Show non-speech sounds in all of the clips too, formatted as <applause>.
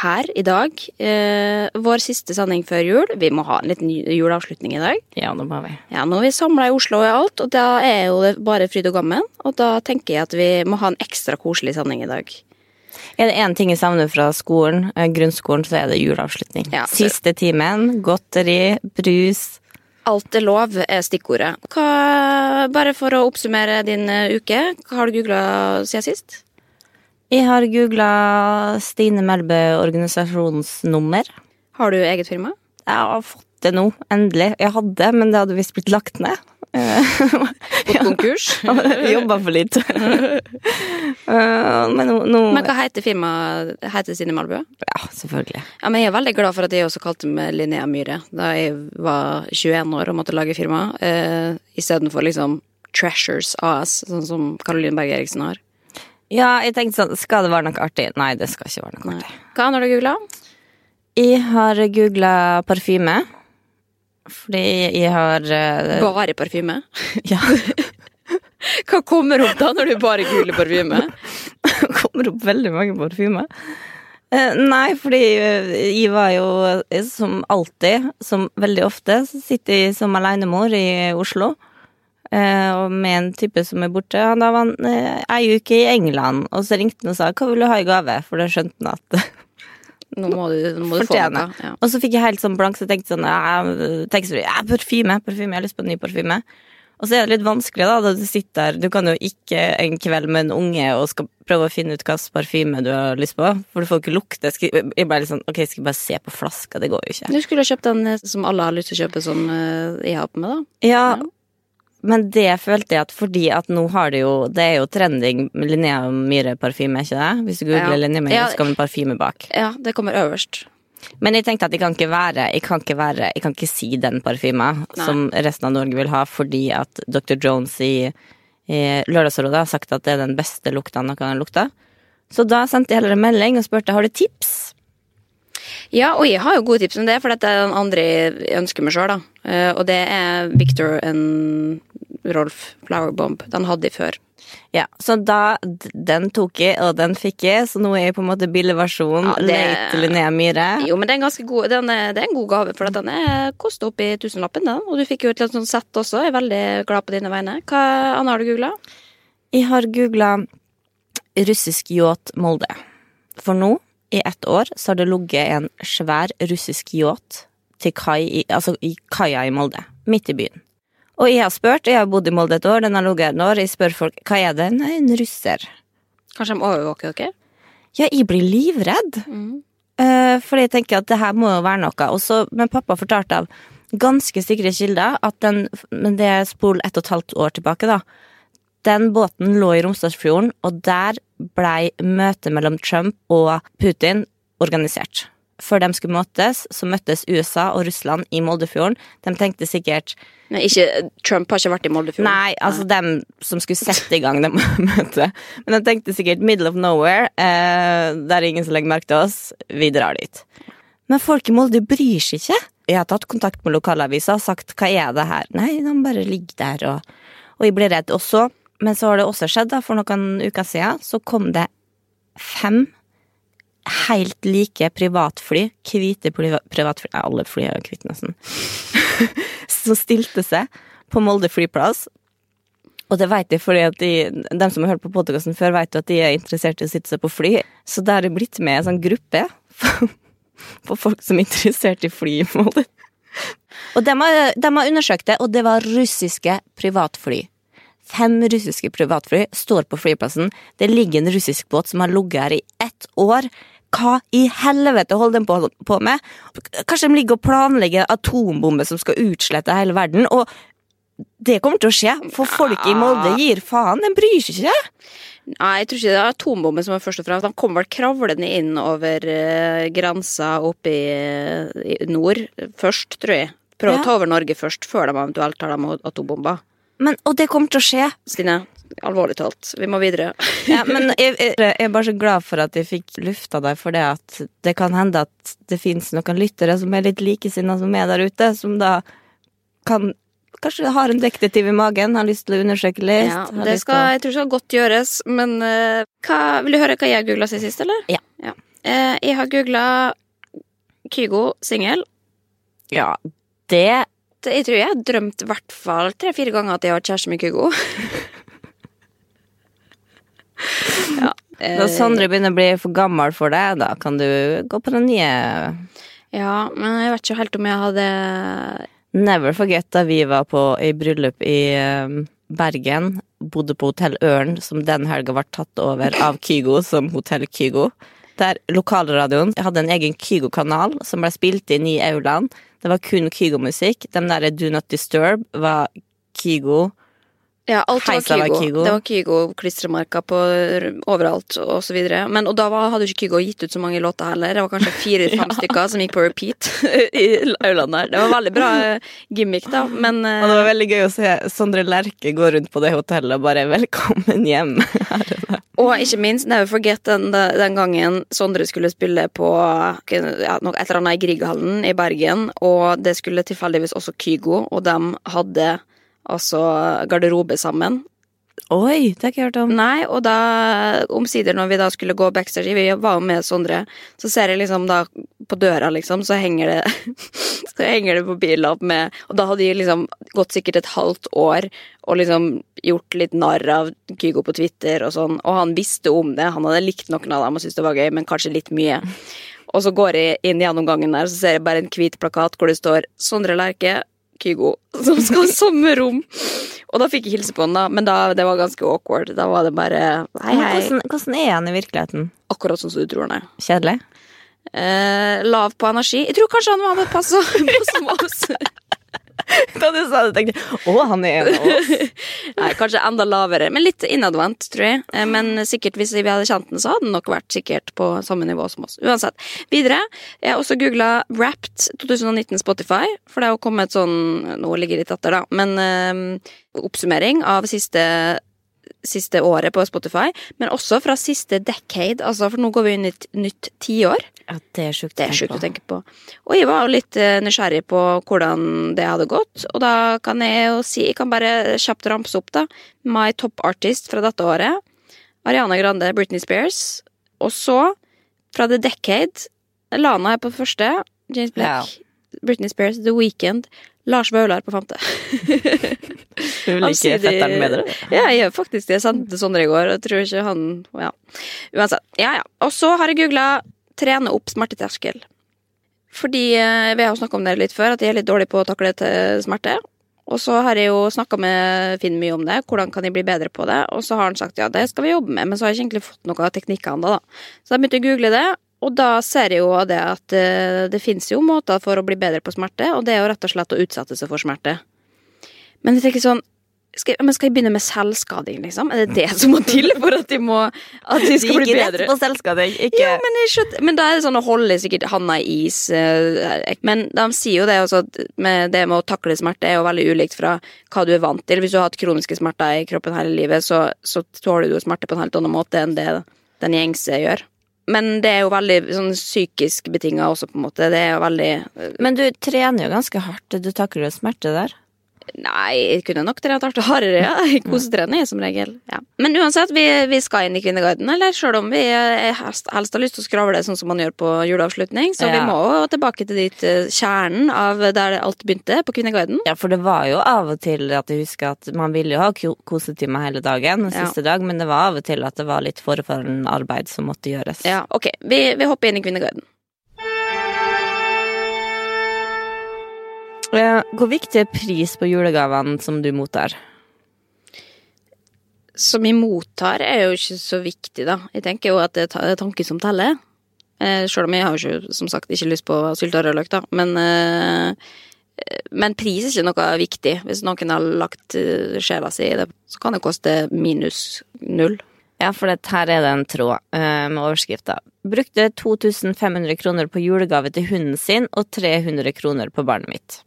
her i dag, eh, vår siste sending før jul. Vi må ha en liten juleavslutning i dag. Ja, nå må vi. Ja, Nå er vi samla i Oslo og alt, og da er jo det bare fryd og gammen. Og da tenker jeg at vi må ha en ekstra koselig sending i dag. Er det én ting jeg savner fra skolen, eh, grunnskolen, så er det juleavslutning. Ja, så- Siste timen, godteri, brus. Alt er lov er stikkordet. Hva, bare for å oppsummere din eh, uke, hva har du googla siden sist? Jeg har googla Stine Melbø organisasjonsnummer. Har du eget firma? Jeg har fått det nå, endelig. Jeg hadde, men det hadde visst blitt lagt ned. <laughs> Gått konkurs? Jobba for lite. <laughs> <laughs> Eh, men nå, nå Men hva heter firmaet? Heter Stine Melbø? Ja, selvfølgelig. Ja, men jeg er veldig glad for at jeg også kalte meg Linnea Myhre da jeg var 21 år og måtte lage firma, eh, istedenfor liksom Treasures AS, sånn som Caroline Berg Eriksen har. Ja, jeg tenkte sånn, skal det være noe artig? Nei, det skal ikke være noe Nei. artig. Hva har du googla? Jeg har googla parfyme. Fordi jeg har uh, Bare parfyme? <laughs> Ja. <laughs> Hva kommer opp da når du bare googler parfyme? Det <laughs> kommer opp veldig mange parfymer. Eh, nei, fordi eh, jeg var jo eh, som alltid, som veldig ofte, så sitter jeg som alenemor i Oslo. Eh, og med en type som er borte. Da var han eh, ei uke i England, og så ringte han og sa 'hva vil du ha i gave?' For da skjønte han at <laughs> Nå må du, nå må du få det noe. Ja. Og så fikk jeg helt sånn blank, så jeg tenkte sånn ja, ja, parfyme, parfyme, jeg har lyst på en ny parfyme. Og så er det litt vanskelig, da, da du sitter der. Du kan jo ikke en kveld med en unge og skal prøve å finne ut hvilken parfyme du har lyst på, for du får ikke lukte. Jeg bare litt sånn, ok, skal jeg bare se på flaska? Det går jo ikke. Du skulle ha kjøpt den eh, som alle har lyst til å kjøpe, som eh, jeg har på meg, da. Ja, men det følte jeg at fordi at nå har det jo Det er jo trending Linnea Myhre-parfyme, ikke det? Hvis du googler Ja. Linnea Myhre, så kommer parfyme bak. Ja, det kommer øverst. Men jeg tenkte at jeg kan ikke være Jeg kan ikke, være, jeg kan ikke si den parfyma som resten av Norge vil ha, fordi at Dr. Jones i, i Lørdagsrådet har sagt at det er den beste lukta noen har lukta. Så da sendte jeg heller en melding og spurte har du tips. Ja, og jeg har jo gode tips om det, for dette er den andre jeg ønsker meg sjøl, da. Eh, og det er Victor and Rolf Flowerbomb. Den hadde jeg før. Ja, Så da, den tok jeg, og den fikk jeg, så nå er jeg på en måte billigversjonen. Ja, det- Late Linnea Myhre. Jo, men det er god, den er, det er en god gave, for den er koster opp i tusenlappen, den. Og du fikk jo et sånt sett også. Jeg er veldig glad på dine vegne. Hva annet har du googla? Jeg har googla russisk yacht Molde. For nå, i ett år, så har det ligget en svær russisk yacht til kai i, altså i kaia i Molde. Midt i byen. Og jeg har spurt, jeg har bodd i Molde et år, den har ligget et år, jeg spør folk hva er det? Nei, en russer. Kanskje de overvåker dere? Ja, jeg blir livredd. Eh, fordi jeg tenker at det her må jo være noe. Også, men pappa fortalte av ganske sikre kilder at den Men det er spol ett og et halvt år tilbake, da. Den båten lå i Romsdalsfjorden, og der blei møtet mellom Trump og Putin organisert. Før de skulle møtes, så møttes USA og Russland i Moldefjorden. De tenkte sikkert Men ikke, Trump har ikke vært i Moldefjorden? Nei, altså dem som skulle sette i gang det <laughs> møtet. Men de tenkte sikkert middle of nowhere, eh, der er ingen som legger merke til oss. Vi drar dit. Men folk i Molde bryr seg ikke. Jeg har tatt kontakt med lokalavisa og sagt hva er det her? Nei, de bare ligger der, og, og jeg ble redd. Og så, men så har det også skjedd, da, for noen uker siden, så kom det fem helt like privatfly, hvite privatfly Alle fly er jo hvite, nesten. <laughs> som stilte seg på Molde flyplass. Og det vet jeg fordi at de, de som har hørt på podkasten før, vet jo at de er interessert i å sitte seg på fly. Så det er det blitt med en sånn gruppe <laughs> på folk som er interessert i fly i Molde. Og de har, de har undersøkt det, og det var russiske privatfly. Fem russiske privatfly står på flyplassen. Det ligger en russisk båt som har ligget her i ett år. Hva i helvete holder de på, med? Kanskje de ligger og planlegger atombombe som skal utslette hele verden? Og det kommer til å skje, for folk i Molde gir faen. De bryr seg ikke. Nei, jeg tror ikke det er atombomben som er først og fremst. De kommer vel kravlende inn over uh, grensa oppe i, nord først, tror jeg. Prøv Ja. å ta over Norge først, før de eventuelt tar dem atombomber. Men, og det kommer til å skje. Stine, alvorlig talt, vi må videre. Ja, men jeg, jeg, <laughs> jeg er bare så glad for at jeg fikk lufta deg, for det at det kan hende at det fins noen lyttere som er litt likesinna som er der ute, som da kan Kanskje har en detektiv i magen, har lyst til å undersøke litt. Ja, det skal, jeg tror det skal godt gjøres, men uh, hva, vil du høre hva jeg googla sist, eller? Ja. Eh, jeg har googla Kygo singel. Ja, Det- Jeg tror jeg har drømt i hvert fall tre-fire ganger at jeg har vært kjæreste med Kygo. <laughs> ja. eh, Når Sondre begynner å bli for gammel for deg, da kan du gå på den nye Ja, men jeg vet ikke helt om jeg hadde Never forget da vi var på i bryllup i eh, Bergen. Bodde på Hotell Ørn, som den helga ble tatt over av Kygo som Hotell Kygo. Der lokalradioen hadde en egen Kygo-kanal som ble spilt inn i aulaen. Det var kun Kygo-musikk. De der Do Not Disturb var Kygo. Ja, alt var Kygo. Kygo. Det var Kygo-klistremerker på overalt og så videre. Men, og da var, hadde jo ikke Kygo gitt ut så mange låter heller. Det var kanskje fire-fem <laughs> stykker som gikk på repeat <laughs> i aulaen der. Det var veldig bra eh, gimmick, da, men Og det eh, var veldig gøy å se Sondre Lerche gå rundt på det hotellet og bare 'velkommen hjem'. <laughs> Og ikke minst, never forget den, den gangen Sondre skulle spille på ja, noe, et eller annet i Grieghallen i Bergen, og det skulle tilfeldigvis også Kygo, og de hadde altså garderobe sammen. Oi, det har jeg ikke hørt om. Nei, og da omsider når vi da skulle gå backstage, vi var jo med Sondre, så ser jeg liksom da på døra, liksom, så henger det <laughs> Så henger det på billapp med Og da hadde de liksom gått sikkert et halvt år og liksom gjort litt narr av Kygo på Twitter og sånn, og han visste om det. Han hadde likt noen av dem og syntes det var gøy, men kanskje litt mye. <laughs> Og så går jeg inn gjennom gangen der, så ser jeg bare en hvit plakat hvor det står Sondre Lerche, Kygo, som skal <laughs> ha samme rom. Og da fikk jeg hilse på han, da, men da, det var ganske awkward. Da var det bare hei, hei. Hvordan, hvordan er han i virkeligheten? Akkurat sånn som du tror han er. Kjedelig? Eh, lav på energi. Jeg tror kanskje han hadde passa som oss. <laughs> Da du sa det, tenkte jeg å, han er en av oss. <laughs> Nei, kanskje enda lavere, men litt innadvendt, tror jeg. Eh, Men sikkert hvis vi hadde kjent den, så hadde den nok vært sikkert på samme nivå som oss. Uansett. Videre. Jeg har også googla Wrapped 2019 Spotify, for det har kommet sånn Nå ligger litt etter, da, men øh, oppsummering av siste Siste året på Spotify, men også fra siste decade. Altså, for nå går vi inn i et nytt tiår. Ja, det er sjukt Det er sjukt å tenke på. Og jeg var jo litt eh, nysgjerrig på hvordan det hadde gått, og da kan jeg jo si Jeg kan bare kjapt ramse opp, da. My top artist fra dette året. Ariana Grande, Britney Spears. Og så, fra The Decade, Lana er på første. James Black. Britney Spears, The Weekend, Lars Vaular på femte. <laughs> Du liker Allsidig- fetteren dere. Ja, jeg gjør faktisk det. Jeg sendte Sondre i går, jeg tror ikke han Ja. Uansett. Ja, ja. Og så har jeg googla 'trene opp smerteterskel'. Fordi eh, vi har snakka om det litt før, at jeg er litt dårlig på å takle til smerte. Og så har jeg jo snakka med Finn mye om det. Hvordan kan jeg bli bedre på det? Og så har han sagt ja, det skal vi jobbe med, men så har jeg ikke egentlig fått noe av teknikkene da. Så jeg begynte å google det, og da ser jeg jo det at eh, det fins jo måter for å bli bedre på smerte, og det er jo rett og slett å utsette seg for smerte. Men jeg tenker sånn skal, men skal jeg begynne med selvskading, liksom? Er det det som må til for at de må At de skal bli Gikk rett bedre? på selvskading, ikke Ja, men, jeg skjønner, men da er det sånn å holde sikkert handa i is. eh, Men de sier jo det også at med det med å takle smerte er jo veldig ulikt fra hva du er vant til. Hvis du har hatt kroniske smerter i kroppen hele livet, så, så tåler du smerte på en helt annen måte enn det den gjengse gjør. Men det er jo veldig sånn psykisk betinga også, på en måte. Det er jo veldig Men du trener jo ganske hardt. Du takler jo smerte der. Nei, jeg kunne nok trent hardt hardere, ja. <laughs> Jeg kosetrener jeg som regel. Ja. Men uansett, vi, vi skal inn i Kvinneguiden, eller sjøl om vi eh, helst, helst har lyst til å skravle sånn som man gjør på juleavslutning, så vi må jo tilbake til dit eh, kjernen av der alt begynte, på Kvinneguiden. Ja, for det var jo av og til at jeg husker at man ville jo ha kosetime hele dagen, Ja. siste dag, men det var av og til at det var litt forefallende arbeid som måtte gjøres. Ja, ok, vi, vi hopper inn i Kvinneguiden. Hvor viktig er pris på julegavene som du mottar? Som vi mottar, er jo ikke så viktig, da. Jeg tenker jo at det er tanken som teller. Eh, Sjøl om jeg har jo ikke, som sagt, ikke lyst på syltearrøløk, da. Men, eh, men pris er ikke noe viktig. Hvis noen har lagt eh, sjela si i det, så kan det koste minus null. Ja, for det, her er det en tråd eh, med overskrifta. Brukte 2500 kroner på julegave til hunden sin og 300 kroner på barnet mitt.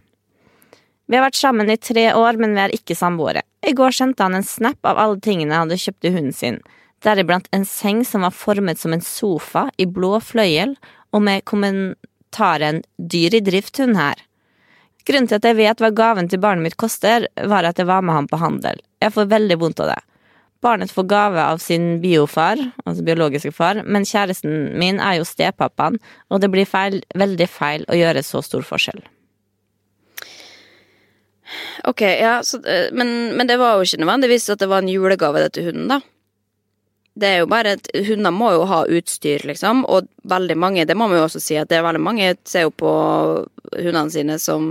Vi har vært sammen i tre år, men vi er ikke samboere. I går sendte han en snap av alle tingene han hadde kjøpt til hunden sin, deriblant en seng som var formet som en sofa i blå fløyel, og med kommentaren 'dyr i drift, hun her'. Grunnen til at jeg vet hva gaven til barnet mitt koster, var at jeg var med ham på handel. Jeg får veldig vondt av det. Barnet får gave av sin biofar, altså biologiske far, men kjæresten min er jo stepappaen, og det blir feil, veldig feil å gjøre så stor forskjell. Ok, ja, så, eh, men, men det var jo ikke nødvendigvis at det var en julegave det til hunden, da. Det er jo bare at Hunder må jo ha utstyr, liksom, og veldig mange Det må man jo også si at det er veldig mange ser jo på hundene sine som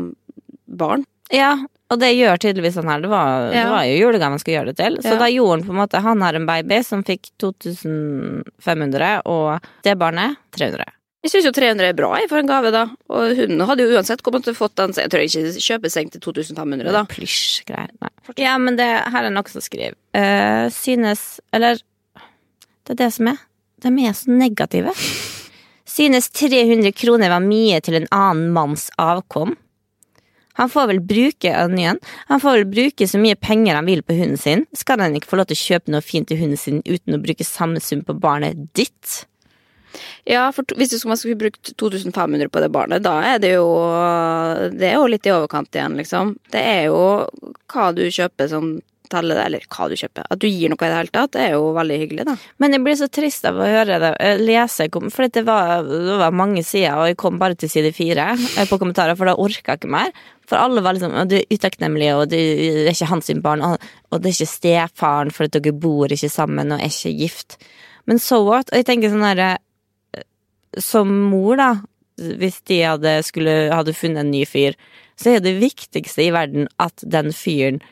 barn. Ja, og det gjør tydeligvis han her. Det var, det var jo julegaven skulle gjøre det til. Så Ja. da gjorde han på en måte Han har en baby som fikk 2500, og det barnet 300. Jeg syns jo 300 er bra jeg, for en gave, da. Og hun hadde jo uansett kommet til å fått den Jeg tror ikke kjøpe seng til 2500, da. Plysjgreier. Nei. Ja, men det, her er noe som skriver. Uh, synes Eller det er det som er. De er så negative. Synes 300 kroner var mye til en annen manns avkom. Han får vel bruke onion. han får vel bruke så mye penger han vil på hunden sin. Skal han ikke få lov til å kjøpe noe fint til hunden sin uten å bruke samme sum på barnet ditt? Ja, for hvis du skulle skulle brukt 2500 på det barnet, da er det jo Det er jo litt i overkant igjen, liksom. Det er jo hva du kjøper som teller, eller hva du kjøper. At du gir noe i det hele tatt, det er jo veldig hyggelig, da. Men jeg blir så trist av å høre det, eh, lese, for det var, det var mange sider, og jeg kom bare til side fire eh, på kommentarer, for da orka jeg ikke mer. For alle var liksom «Å, du er utakknemlig, og du, er ikke hans barn, og, og det er ikke stefaren, for dere bor ikke sammen og er ikke gift. Men so what? Og jeg tenker sånn herre Som mor, da, hvis de hadde, skulle, hadde funnet en ny fyr, så er det viktigste i verden at den fyren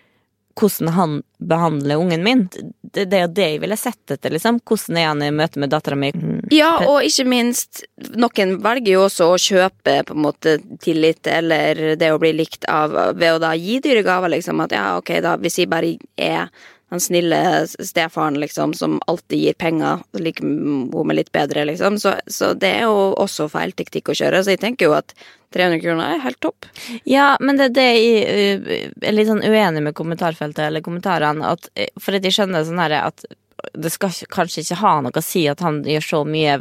hvordan han behandler ungen min. Det, det er jo det jeg ville sett etter, liksom. Hvordan er han i møte med dattera mi? Ja, og ikke minst, noen velger jo også å kjøpe på en måte tillit eller det å bli likt av ved å da gi dyre gaver, liksom. At ja, ok, da, hvis jeg bare er den snille stefaren, liksom, som alltid gir penger, liker hun meg litt bedre, liksom. Så, så det er jo også feil taktikk å kjøre. Så jeg tenker jo at 300 kroner er helt topp. Ja, men det er det jeg uh, er litt sånn uenig med kommentarfeltet eller kommentarene. At, uh, for at jeg skjønner sånn her at det skal kanskje ikke ha noe å si at han gjør så mye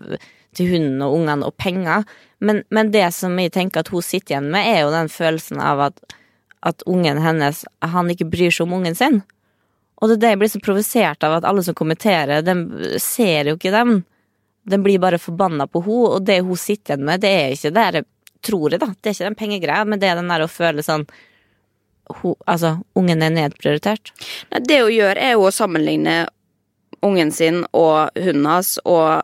til hunden og ungene og penger, men, men det som jeg tenker at hun sitter igjen med, er jo den følelsen av at, at ungen hennes Han ikke bryr seg om ungen sin. Og det er det jeg blir så provosert av at alle som kommenterer, de ser jo ikke dem. De blir bare forbanna på henne, og det hun sitter igjen med, det er ikke det der tror jeg, da. Det er ikke den pengegreia, men det er den der å føle sånn hun, Altså, ungen er nedprioritert. Det hun gjør, er jo å sammenligne ungen sin og hunden hans, og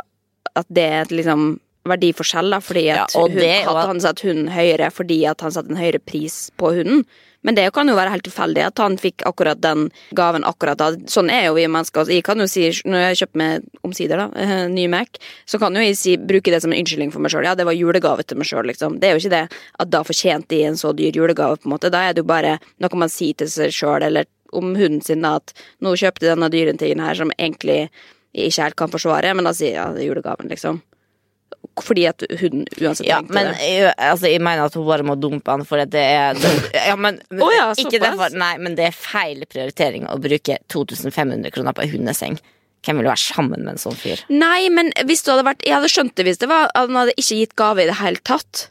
at det er et liksom verdiforskjell, da, fordi at, Ja, hun, det- og han satte hunden høyere fordi at han satte en høyere pris på hunden. Men det kan jo være helt tilfeldig at han fikk akkurat den gaven akkurat da. Sånn er jo vi mennesker. Altså, Jeg kan jo si, når jeg kjøper meg omsider da, eh, ny Mac, så kan jo jeg si, bruke det som en unnskyldning for meg sjøl. Ja, det var julegave til meg sjøl, liksom. Det er jo ikke det at da fortjente jeg en så dyr julegave, på en måte. Da er det jo bare noe man sier til seg sjøl, eller om hunden sin, da, at nå kjøpte denne dyrentingen her som egentlig jeg ikke helt kan forsvare, men da sier jeg ja, julegaven, liksom. Fordi at hun uansett Ja, trengte men det. jeg, altså, jeg mener at hun bare må dumpe han, for at det er Ja, men <laughs> oh ja, Ikke derfor, nei, men det er feil prioritering å bruke 2500 kroner på en hundeseng. Hvem vil være sammen med en sånn fyr? Nei, men hvis du hadde vært Jeg hadde skjønt det hvis det var at han hadde ikke gitt gave i det hele tatt.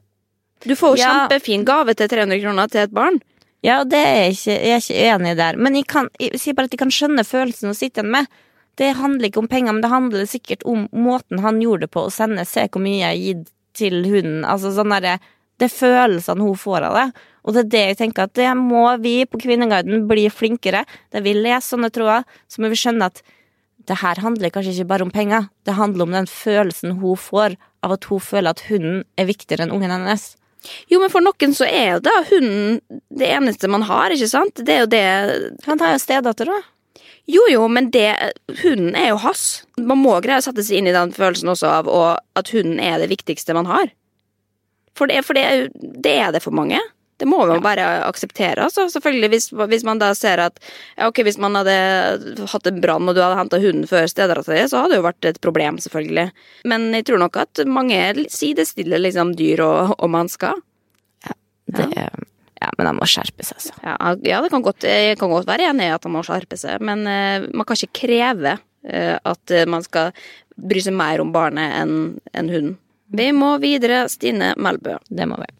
Du får jo Ja. kjempefin gave til 300 kroner til et barn. Ja, det er jeg ikke, jeg er ikke enig der. Men jeg, kan, jeg sier bare at jeg kan skjønne følelsen å sitte igjen med. Det handler ikke om penger, men det handler sikkert om måten han gjorde det på å sende 'se hvor mye jeg har gitt til hunden'. Altså sånn derre Det er følelsene hun får av det. Og det er det jeg tenker at det må vi på Kvinneguiden bli flinkere. Der vi leser sånne tråder, så må vi skjønne at det her handler kanskje ikke bare om penger. Det handler om den følelsen hun får av at hun føler at hunden er viktigere enn ungen hennes. Jo, men for noen så er jo da hunden det eneste man har, ikke sant? Det er jo det Han har jo stedatter, da. Jo, jo, men det Hunden er jo hans. Man må greie å sette seg inn i den følelsen også av og at hunden er det viktigste man har. For det, for det, det er det for mange. Det må man bare akseptere. Altså. Selvfølgelig, hvis, hvis man da ser at ja, ok, Hvis man hadde hatt en brann og du hadde henta hunden før stedera til så hadde det jo vært et problem, selvfølgelig. Men jeg tror nok at mange sidestiller liksom dyr og, og mennesker. Det, ja, men han må skjerpe seg, altså. Ja, ja det kan godt, jeg kan godt være enig i at han må skjerpe seg, men uh, man kan ikke kreve uh, at eh, man skal bry seg mer om barnet enn en hunden. Vi må videre, Stine Melbø. Det må vi.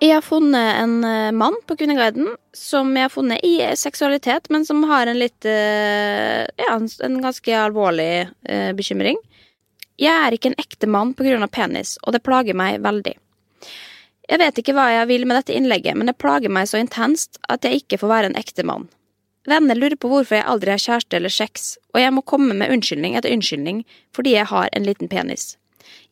Jeg har funnet en mann på Kvinneguiden som jeg har funnet i seksualitet, men som har en litt Ja, en, ganske alvorlig bekymring. Jeg er ikke en ekte mann på grunn av penis, og det plager meg veldig. Jeg vet ikke hva jeg vil med dette innlegget, men det plager meg så intenst at jeg ikke får være en ekte mann. Venner lurer på hvorfor jeg aldri har kjæreste eller sex, og jeg må komme med unnskyldning etter unnskyldning fordi jeg har en liten penis.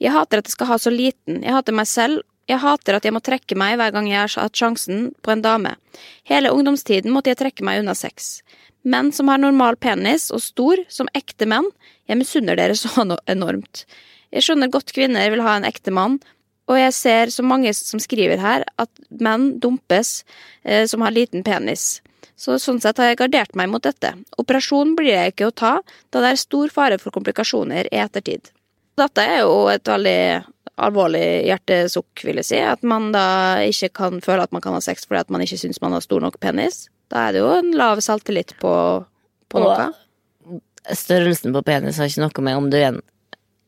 Jeg hater at jeg skal ha så liten, jeg hater meg selv, jeg hater at jeg må trekke meg hver gang jeg har hatt sjansen på en dame. Hele ungdomstiden måtte jeg trekke meg unna sex. Menn som har normal penis og stor, som ekte menn, jeg misunner dere så enormt. Jeg skjønner godt kvinner vil ha en ekte mann, og jeg ser så mange som skriver her at menn dumpes eh, som har liten penis. Så sånn sett har jeg gardert meg mot dette. Operasjon blir jeg ikke å ta, da det er stor fare for komplikasjoner i ettertid. Dette er jo et veldig alvorlig hjertesukk, vil jeg si. At man da ikke kan føle at man kan ha sex fordi at man ikke syns man har stor nok penis. Da er det jo en lav saltelitt på, på Og- noe. Størrelsen på penis har ikke noe med om du er en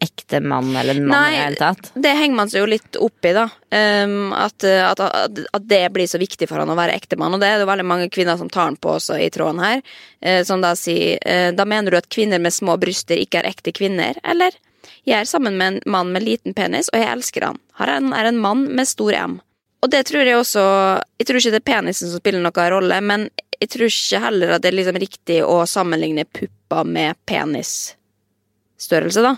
ekte mann eller en mann Nei, i det hele tatt. Det henger man seg jo litt opp i, da. Um, at, at, at, at det blir så viktig for han å være ektemann. Og det er det veldig mange kvinner som tar han på også i tråden her. Uh, som da sier uh, Da mener du at kvinner med små bryster ikke er ekte kvinner, eller? Jeg er sammen med en mann med liten penis, og jeg elsker han. Han er en mann med stor M. Og det tror jeg også Jeg tror ikke det er penisen som spiller noen rolle, men jeg tror ikke heller at det er liksom riktig å sammenligne pupper med penisstørrelse, da.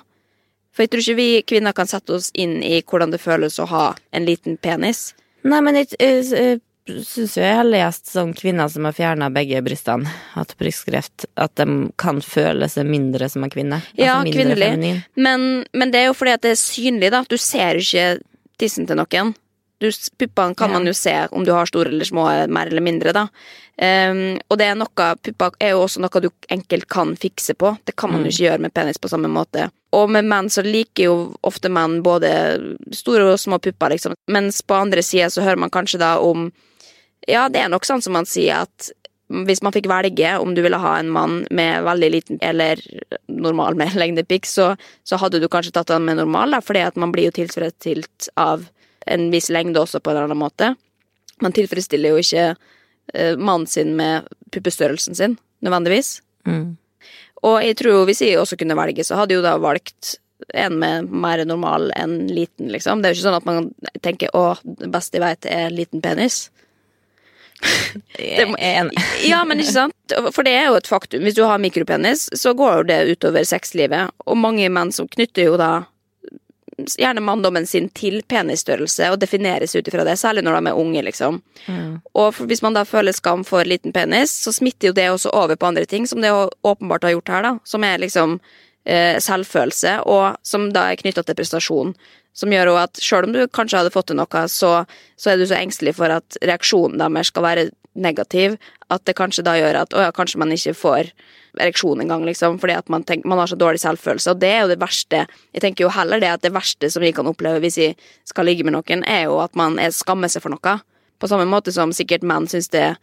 For jeg tror ikke vi kvinner kan sette oss inn i hvordan det føles å ha en liten penis. Nei, men jeg uh, syns jo jeg har lest sånn kvinner som har fjerna begge brystene, hatt brystkreft, at de kan føle seg mindre som en kvinne. Ja, altså kvinnelig. Men, men det er jo fordi at det er synlig, da. Du ser ikke tissen til noen. Du, puppene kan man jo se om du har store eller små, mer eller mindre, da. Um, og det er noe, pupper er jo også noe du enkelt kan fikse på. Det kan man jo ikke gjøre med penis på samme måte. Og med menn så liker jo ofte menn både store og små pupper, liksom. Mens på andre sida så hører man kanskje da om Ja, det er nok sånn som man sier at hvis man fikk velge om du ville ha en mann med veldig liten eller normal <laughs> med lengdepikk, så, så hadde du kanskje tatt han med normal, da, fordi at man blir jo tilfredsstilt av en viss lengde også, på en eller annen måte. Man tilfredsstiller jo ikke uh, mannen sin med puppestørrelsen sin, nødvendigvis. Mm. Og jeg tror jo hvis jeg også kunne velge, så hadde jeg jo da valgt en med mer normal enn liten, liksom. Det er jo ikke sånn at man tenker 'å, det beste jeg veit er liten penis'. Enig. <laughs> Ja, men ikke sant? For det er jo et faktum. Hvis du har mikropenis, så går jo det utover sexlivet. Og mange menn som knytter jo da gjerne manndommen sin til penisstørrelse og defineres ut ifra det, særlig når de er unge, liksom. Og for, hvis man da føler skam for liten penis, så smitter jo det også over på andre ting, som det åpenbart har gjort her, da. Som er liksom eh, selvfølelse, og som da er knytta til prestasjon. Som gjør jo at selv om du kanskje hadde fått til noe, så, så er du så engstelig for at reaksjonen deres skal være negativ, at det kanskje da gjør at å ja, kanskje man ikke får ereksjon engang, liksom, fordi at man, tenker, man har så dårlig selvfølelse. Og det er jo det verste. Jeg tenker jo heller det at det verste som vi kan oppleve hvis vi skal ligge med noen, er jo at man er skammer seg for noe. På samme måte som sikkert menn syns det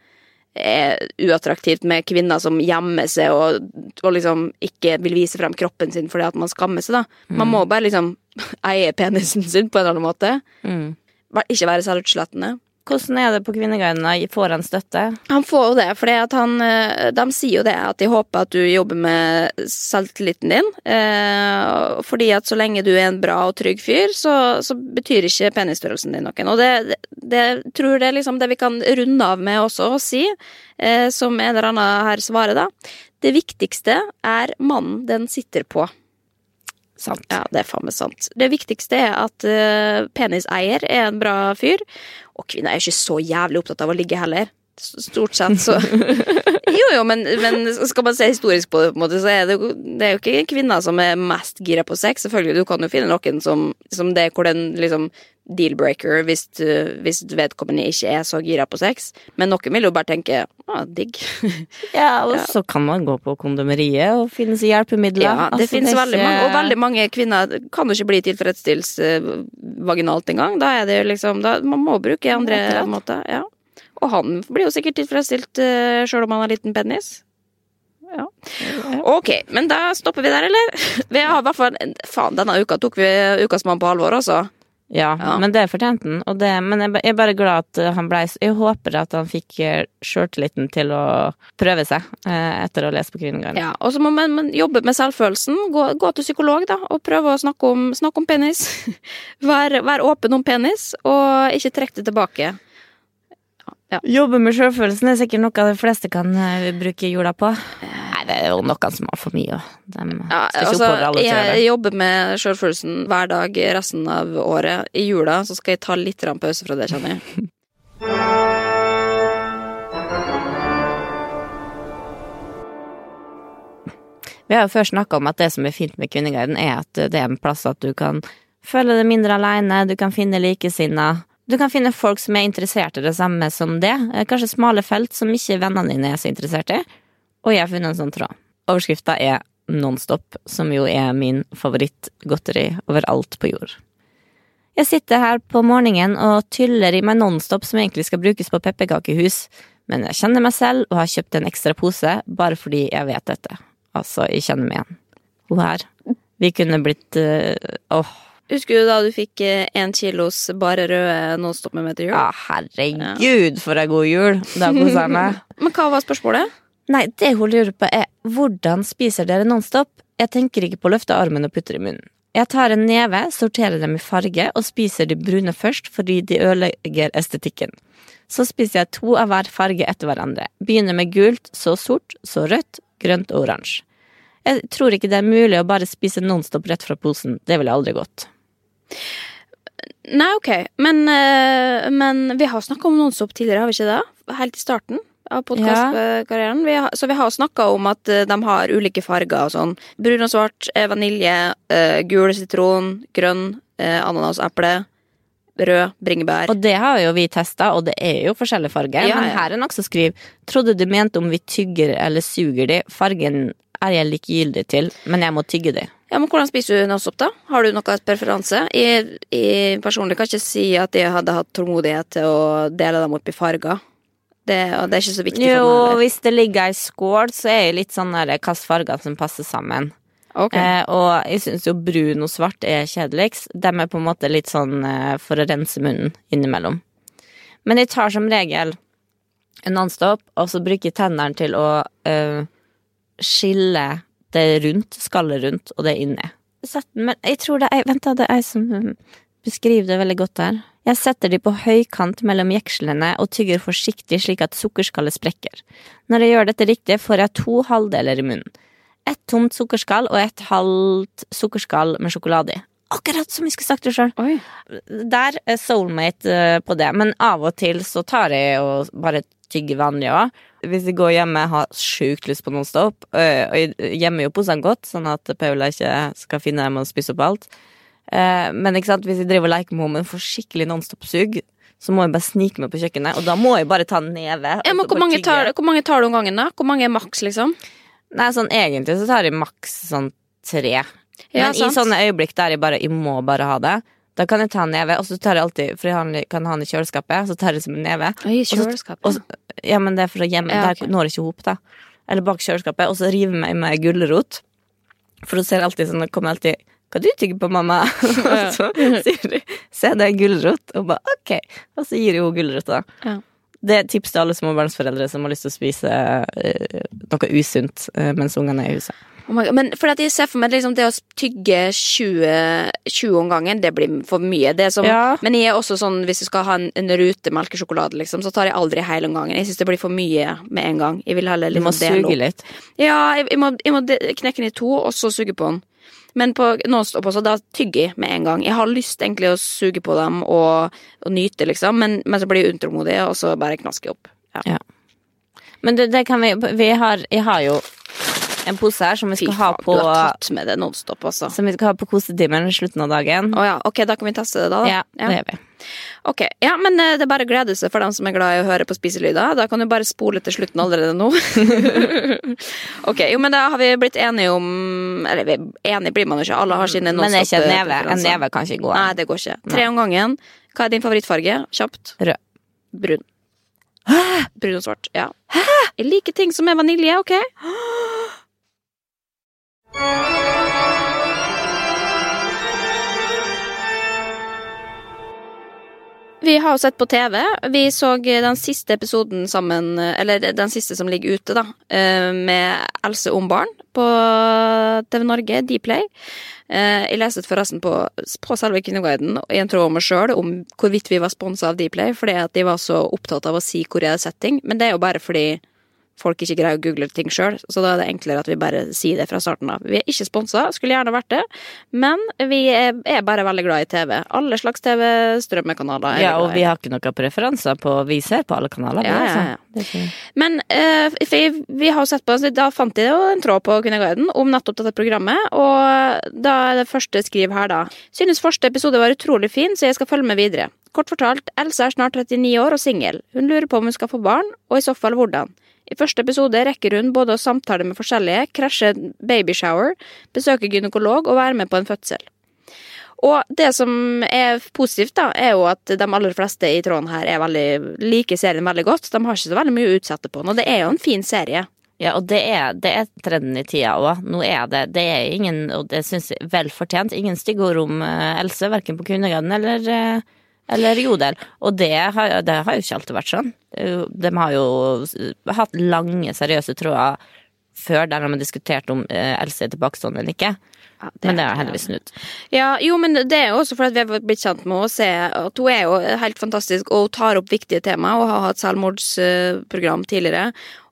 er uattraktivt med kvinner som gjemmer seg og, og liksom ikke vil vise frem kroppen sin fordi at man skammer seg, da. Man må bare liksom <laughs> eie penisen sin på en eller annen måte. Mm. Ikke være selvutslettende. Hvordan er det på Kvinneguiden? Får han støtte? Han får jo det, for de sier jo det at de håper at du jobber med selvtilliten din. Eh, fordi at så lenge du er en bra og trygg fyr, så, så betyr ikke penisstørrelsen din noen. Og det, det, det tror jeg liksom det vi kan runde av med også å si, eh, som en eller annen her svarer, da. Det viktigste er mannen den sitter på. Sant. Ja, det er faen meg sant. Det viktigste er at uh, peniseier er en bra fyr. Og kvinner er ikke så jævlig opptatt av å ligge heller. Stort sett, så <laughs> Jo, jo, men, men skal man se historisk på det, på en måte, så er det, det er jo ikke kvinner som er mest gira på sex. Selvfølgelig, du kan jo finne noen som, som det hvor den liksom deal-breaker hvis, du- hvis vedkommende ikke er så gira på sex. Men noen vil jo bare tenke ah, digg. <laughs> Ja, og så kan man gå på kondomeriet og finne hjelpemidler. Ja, det Altså, finnes er veldig ikke- mange, og veldig mange kvinner kan jo ikke bli tilfredsstilt eh, vaginalt engang. Da er det jo liksom da, Man må bruke andre måter. Ja. Og han blir jo sikkert tilfredsstilt uh, sjøl om han har liten penis. Ja. Ok, men da stopper vi der, eller? <laughs> Vi har i hvert fall Faen, denne uka tok vi Ukas mann på alvor, altså. Ja, Ja. men det fortjente han. Og det, men jeg, jeg er bare glad at eh, han blei Jeg håper at han fikk eh, sjøltilliten til å prøve seg eh, etter å lese på Kvinneguiden. Ja, Og så må man, man jobbe med selvfølelsen. Gå, gå til psykolog, da, og prøve å snakke om, snakke om penis. <laughs> Vær, vær åpen om penis, og ikke trekk det tilbake. Jobbe med sjølfølelsen er sikkert noe de fleste kan eh, bruke jula på. Nei, det er jo noen som har for mye. De Ja, altså, jeg jobber med sjølfølelsen hver dag resten av året. I jula så skal jeg ta litt pause fra det, kjenner jeg. <laughs> Vi har jo før snakka om at det som er fint med Kvinneguiden, er at det er en plass at du kan føle deg mindre aleine, du kan finne likesinna. Du kan finne folk som er interessert i det samme som det. Eh, Kanskje smale felt som ikke vennene dine er så interessert i. Og jeg har funnet en sånn tråd. Overskrifta er Nonstop, som jo er min favorittgodteri overalt på jord. Jeg sitter her på morgenen og tyller i meg Nonstop som egentlig skal brukes på pepperkakehus, men jeg kjenner meg selv og har kjøpt en ekstra pose bare fordi jeg vet dette. Altså, jeg kjenner meg igjen. Hun her. Vi kunne blitt eh, Åh, Husker du da du fikk én kilos bare røde Nonstop med meg til jul? ja, herregud, for ei god jul! Da koser jeg <laughs> meg. Men hva var spørsmålet? Nei, det hun lurer på er hvordan spiser dere Nonstop? Jeg tenker ikke på å løfte armen og putte det i munnen. Jeg tar en neve, sorterer dem i farge og spiser de brune først fordi de ødelegger estetikken. Så spiser jeg to av hver farge etter hverandre. Begynner med gult, så sort, så rødt, grønt og oransje. Jeg tror ikke det er mulig å bare spise Nonstop rett fra posen. Det ville aldri gått. Nei, ok, men, eh, men vi har snakka om Nonstop tidligere, har vi ikke det? Helt i starten av podkastkarrieren. Ja. Så vi har snakka om at eh, de har ulike farger og sånn. Brun og svart, vanilje, eh, gul sitron, grønn, ananaseple, rød, bringebær. Og det har jo vi testa, og det er jo forskjellige farger. Ja, Men her er noe som skriver Trodde du mente om vi tygger eller suger de. Fargen er jeg likegyldig til, men jeg må tygge de. Ja, men Hvordan spiser du Nonstop, da? Har du noe preferanse? Jeg, jeg personlig kan ikke si at jeg hadde hatt tålmodighet til å dele dem opp i farger. Det, og det er ikke så viktig Jo, for meg. Jo, hvis det ligger ei skål, så er jeg litt sånn hvilke farger som passer sammen. Okay. Eh, og jeg syns jo brun og svart er kjedeligst. De er på en måte litt sånn eh, for å rense munnen innimellom. Men jeg tar som regel en nonstop, og så bruker jeg tennene til å eh, skille det rundt, skallet rundt, og det inni. men jeg tror det er Vent, da, det er ei som beskriver det veldig godt der. Jeg setter de på høykant mellom jekslene og tygger forsiktig slik at sukkerskallet sprekker. Når jeg gjør dette riktig, får jeg to halvdeler i munnen. Ett tomt sukkerskall og et halvt sukkerskall med sjokolade i. Akkurat som jeg skulle sagt det sjøl. Der er soulmate eh, på det, men av og til så tar jeg og bare tygger vanlig òg. Hvis jeg går hjemme og har sjukt lyst på Nonstop, øh, og jeg gjemmer jo posene godt, sånn at Paula ikke skal finne dem og spise opp alt. Eh, Men ikke sant, hvis jeg driver og leker med henne, men får skikkelig Nonstop-sug, så må jeg bare snike meg på kjøkkenet, og da må jeg bare ta en neve. Ja, hvor mange, tar, hvor mange tar du om gangen, da? Hvor mange er maks, liksom? Nei, sånn egentlig så tar jeg maks sånn tre. Ja, Men i sånne øyeblikk der jeg bare jeg må bare ha det, da kan jeg ta en neve, og så tar jeg alltid For jeg kan ha den i kjøleskapet, så tar jeg som en neve. Oi, Og så- kjøleskapet. og ja, men det er for å gjemme Ja, Der når jeg ikke hop, da. Eller bak kjøleskapet, og så river jeg meg med gulrot. For da ser jeg alltid sånn, det kommer alltid Hva du tygger på, mamma? <laughs> og så sier de Se, det er gulrot. Og bare ok. Og så gir jeg henne gulrot, da. Ja. Det er et tips til alle småbarnsforeldre som har lyst til å spise eh, noe usunt eh, mens ungene er i huset. Oh. Men for at jeg ser for meg liksom, det å tygge 20, 20 om gangen, det blir for mye. Det som, Ja. Men jeg er også sånn, hvis du skal ha en, en rute melkesjokolade, liksom, så tar jeg aldri hele om gangen. Jeg syns det blir for mye med en gang. Jeg vil heller Du må liksom suge litt. Ja, jeg, jeg, må, jeg må knekke den i to, og så suge på den. Men på Nonstop også, da tygger jeg med en gang. Jeg har lyst egentlig å suge på dem og, og nyte, liksom, men, men så blir jeg utålmodig, og så bare knasker jeg opp. Ja. Men det, det kan vi, vi har, Jeg har jo en pose her som vi Fy skal ha faen, på du har tatt med det Nonstop, altså. Som vi skal ha på kosetimen i slutten av dagen. Å ja, ok, da kan vi teste det, da. da. Ja, det gjør vi. Ok, ja, men eh, det er bare å glede seg for dem som er glad i å høre på spiselyder. Da kan du bare spole til slutten allerede nå. <laughs> ok, jo, men da har vi blitt enige om Eller enige blir man jo ikke, alle har sine Men det er ikke en neve. En neve kan ikke gå Nei, det går ikke. Tre om gangen. Hva er din favorittfarge? Kjapt. Rød. Brun. Brun og svart. Ja. Jeg liker ting som er vanilje, ok? Vi har jo sett på TV. Vi så den siste episoden sammen, eller den siste som ligger ute, da, eh, med Else om barn på TV Norge, Dplay. Eh, Jeg leste forresten på, på selve Kvinneguiden i en tråd om meg sjøl om hvorvidt vi var sponsa av Dplay, fordi at de var så opptatt av å si hvor jeg hadde sett ting. Men det er jo bare fordi folk ikke greier å google ting sjøl, så da er det enklere at vi bare sier det fra starten av. Vi er ikke sponsa, skulle gjerne vært det, men vi er, bare veldig glad i TV. Alle slags TV-strømmekanaler. er Ja, og vi har ikke noen preferanser på Vi ser på alle kanaler. Ja, ja, altså. ja. Ikke- Men uh, vi har sett på altså, Da fant jeg jo en tråd på Kvinneguiden om nettopp dette programmet, og da er det første skriv her, da. Synes første episode var utrolig fin, så jeg skal følge med videre. Kort fortalt, Elsa er snart 39 år og singel. Hun lurer på om hun skal få barn, og i så fall hvordan. I første episode rekker hun både å samtale med forskjellige, krasje babyshower, besøke gynekolog og være med på en fødsel. Og det som er positivt, da, er jo at de aller fleste i tråden her er veldig, liker serien veldig godt. De har ikke så veldig mye å utsette på den, og det er jo en fin serie. Ja, og det er, det er trenden i tida òg. Nå er det Det er ingen, og det syns jeg vel fortjent, ingen stygge ord om eh, Else, verken på Kvinnegarden eller, eh, eller Jodel. Og det har, det har jo ikke alltid vært sånn. Det De har jo hatt lange, seriøse tråder før der de har diskutert om LC Else er tilbakestående eller ikke. Ja, Men det har heldigvis snudd. Ja, jo, men det er jo også fordi vi har blitt kjent med henne se at hun er jo helt fantastisk og hun tar opp viktige temaer. og har hatt selvmordsprogram tidligere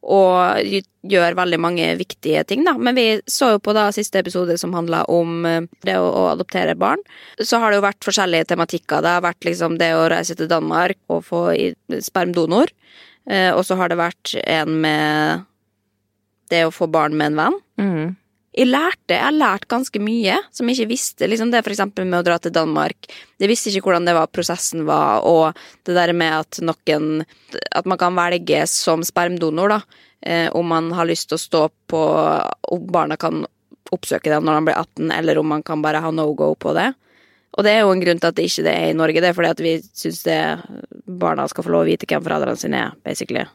og gjør veldig mange viktige ting, da. Men vi så jo på da siste episode som handla om eh, det å, å adoptere barn. Så har det jo vært forskjellige tematikker. Det har vært liksom det å reise til Danmark og få spermdonor. Eh, og så har det vært en med det å få barn med en venn. Mhm. Jeg lærte, jeg har lært ganske mye som jeg ikke visste. Liksom det for eksempel med å dra til Danmark. Jeg visste ikke hvordan det var, prosessen var, og det der med at noen At man kan velge som spermdonor, da. Eh, om man har lyst til å stå på Om barna kan oppsøke dem når de blir 18, eller om man kan bare ha no go på det. Og det er jo en grunn til at det ikke det er i Norge. Det er fordi at vi syns barna skal få lov å vite hvem foreldrene sine er, basically.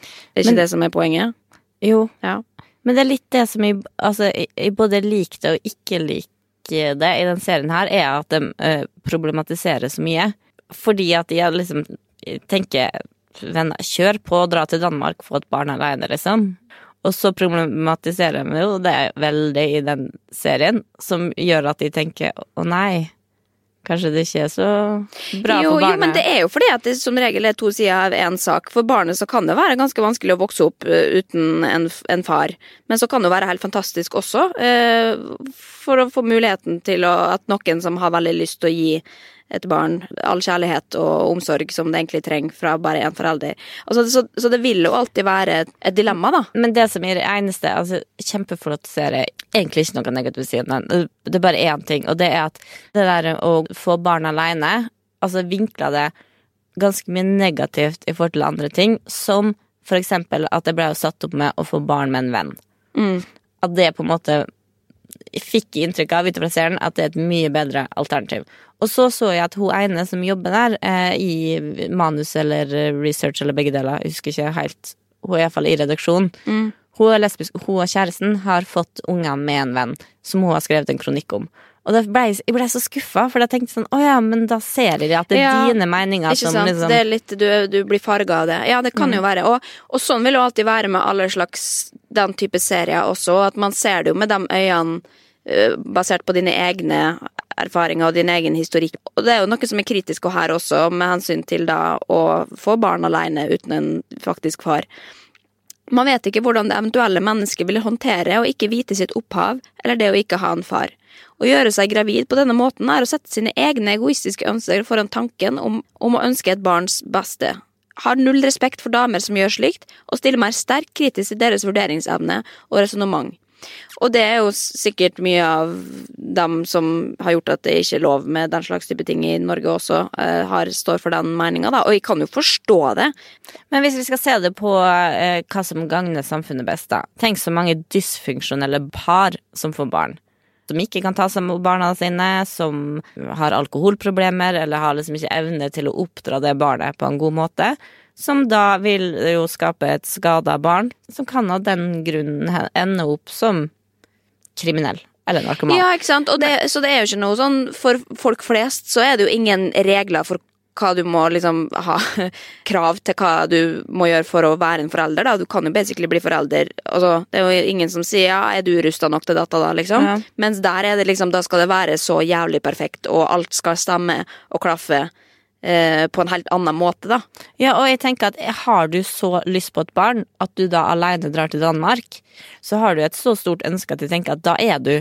Det er ikke Men- det som er poenget? Jo. Ja. Men det er litt det som jeg, altså, jeg, både likte og ikke liker det i den serien her, er at de uh, problematiserer så mye. Fordi at de liksom tenker venner, kjør på, dra til Danmark, få et barn alene, liksom. Og så problematiserer de jo det veldig i den serien, som gjør at de tenker å nei, kanskje det ikke er så bra jo, for barnet. Jo, men det er jo fordi at det som regel er to sider av én sak. For barnet så kan det være ganske vanskelig å vokse opp uh, uten en, en, far. Men så kan det være helt fantastisk også, eh, for å få muligheten til å, at noen som har veldig lyst til å gi et barn all kjærlighet og omsorg som det egentlig trenger fra bare én forelder. Altså, så, så, det vil jo alltid være et, et, dilemma, da. Men det som er det eneste altså, Kjempeflott serie. Egentlig ikke noe negativt å si om den. Det er bare én ting, og det er at det der å få barn alene, altså vinkla det ganske mye negativt i forhold til andre ting, som for eksempel at det ble satt opp med å få barn med en venn. Mm. At det på en måte fikk inntrykk av utover at det er et mye bedre alternativ. Og så så jeg at hun ene som jobber der, eh, i manus eller research eller begge deler, jeg husker ikke helt, hun er iallfall i redaksjonen. Mm. Hun er lesbisk, hun og kjæresten har fått unger med en venn, som hun har skrevet en kronikk om. Og ble, jeg ble så skuffa, for jeg tenkte sånn Å ja, men da ser de at det er ja, dine meninger som liksom Det er litt, du, du blir farga av det. Ja, det kan Mm. jo være. Og, og sånn vil jo alltid være med alle slags den type serier også, at man ser det jo med de øynene uh, basert på dine egne erfaringer og din egen historikk. Og det er jo noe som er kritisk og her også, med hensyn til da å få barn alene uten en faktisk far. Man vet ikke hvordan det eventuelle mennesket vil håndtere å ikke vite sitt opphav, eller det å ikke ha en far. Å gjøre seg gravid på denne måten er å sette sine egne egoistiske ønsker foran tanken om, om å ønske et barns beste. Har null respekt for damer som gjør slikt, og stiller meg sterkt kritisk til deres vurderingsevne og resonnement. Og det er jo sikkert mye av dem som har gjort at det ikke er lov med den slags type ting i Norge også, eh, har, står for den meninga, da. Og jeg kan jo forstå det. Men hvis vi skal se det på eh, hva som gagner samfunnet best, da. Tenk så mange dysfunksjonelle par som får barn. Som ikke kan ta seg av barna sine, som har alkoholproblemer eller har liksom ikke evne til å oppdra det barnet på en god måte. Som da vil jo skape et skada barn, som kan av den grunnen ende opp som kriminell. Eller narkoman. Ja, ikke sant. Det, så det er jo ikke noe sånn For folk flest så er det jo ingen regler for hva du må liksom ha <laughs> krav til hva du må gjøre for å være en forelder. da. Du kan jo basically bli forelder. Altså, det er jo ingen som sier ja, er du rusta nok til dette da, liksom. Ja. Mens der er det liksom, da skal det være så jævlig perfekt, og alt skal stemme og klaffe eh, på en helt annen måte, da. Ja, og jeg tenker at har du så lyst på et barn at du da alene drar til Danmark, så har du et så stort ønske at jeg tenker at da er du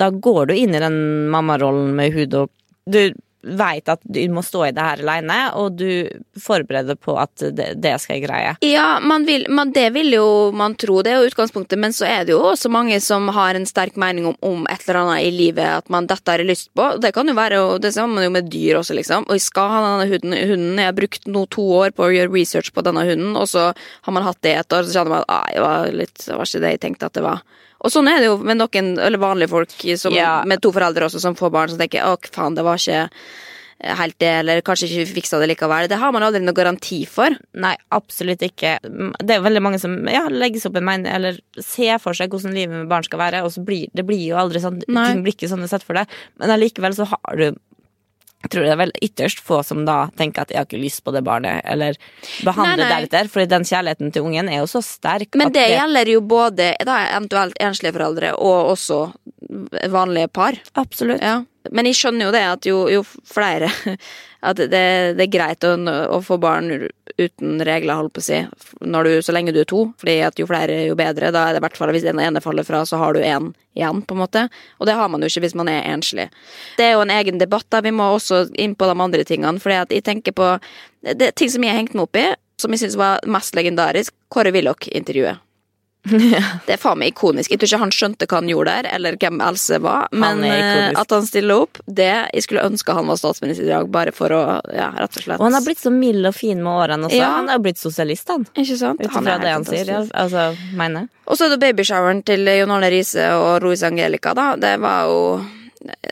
Da går du inn i den mammarollen med hud og Du veit at du må stå i det her alene, og du forbereder på at det, det skal jeg greie. Ja, man vil, man, det vil jo man tro, det er jo utgangspunktet, men så er det jo også mange som har en sterk mening om, om et eller annet i livet at man dette har lyst på. Det kan jo være, og det ser man jo med dyr også, liksom. Og jeg skal ha denne hunden, hunden. Jeg har brukt nå to år på å gjøre research på denne hunden, og så har man hatt det et år, så kjenner man at det var litt, var ikke det jeg tenkte at det var. Og sånn er det jo med noen, eller vanlige folk som, Ja. med to foreldre også, som får barn, som tenker å, faen, det var ikke helt det, eller kanskje ikke fiksa det likevel. Det har man aldri noen garanti for. Nei, absolutt ikke. Det er veldig mange som ja, legger seg opp en mening, eller ser for seg hvordan livet med barn skal være, og så blir det blir jo aldri sånn. Nei. Ting blir ikke sånn det er sett for deg. Men allikevel så har du jeg tror det er vel ytterst få som da tenker at 'jeg har ikke lyst på det barnet', eller behandler deretter. For den kjærligheten til ungen er jo så sterk. Men at det gjelder jo både da eventuelt enslige foreldre og også vanlige par. Absolutt. Ja. Men jeg skjønner jo det at jo, jo flere <laughs> At det, det er greit å, å få barn uten regler, holdt på å si, du, så lenge du er to. Fordi at jo flere, jo bedre. Da er det i hvert fall hvis den ene faller fra, så har du én igjen, på en måte. Og det har man jo ikke hvis man er enslig. Det er jo en egen debatt, da. Vi må også inn på de andre tingene. Fordi at jeg tenker på det, ting som jeg har hengt meg opp i, som jeg syns var mest legendarisk. Kåre Willoch-intervjuet. <laughs> Det er faen meg ikonisk. Jeg tror ikke han skjønte hva han gjorde der, eller hvem Else var. Men er eh, at han stiller opp, det Jeg skulle ønske han var statsminister i dag, bare for å Ja, rett og slett. Og han har blitt så mild og fin med årene også. Ja. Han har blitt sosialist, han. Ikke sant? Ut Han ifra det han sier. Ja, altså, mener. Og så er det babyshoweren til Jon Arne Riise og Louise Angelica, da. Det var jo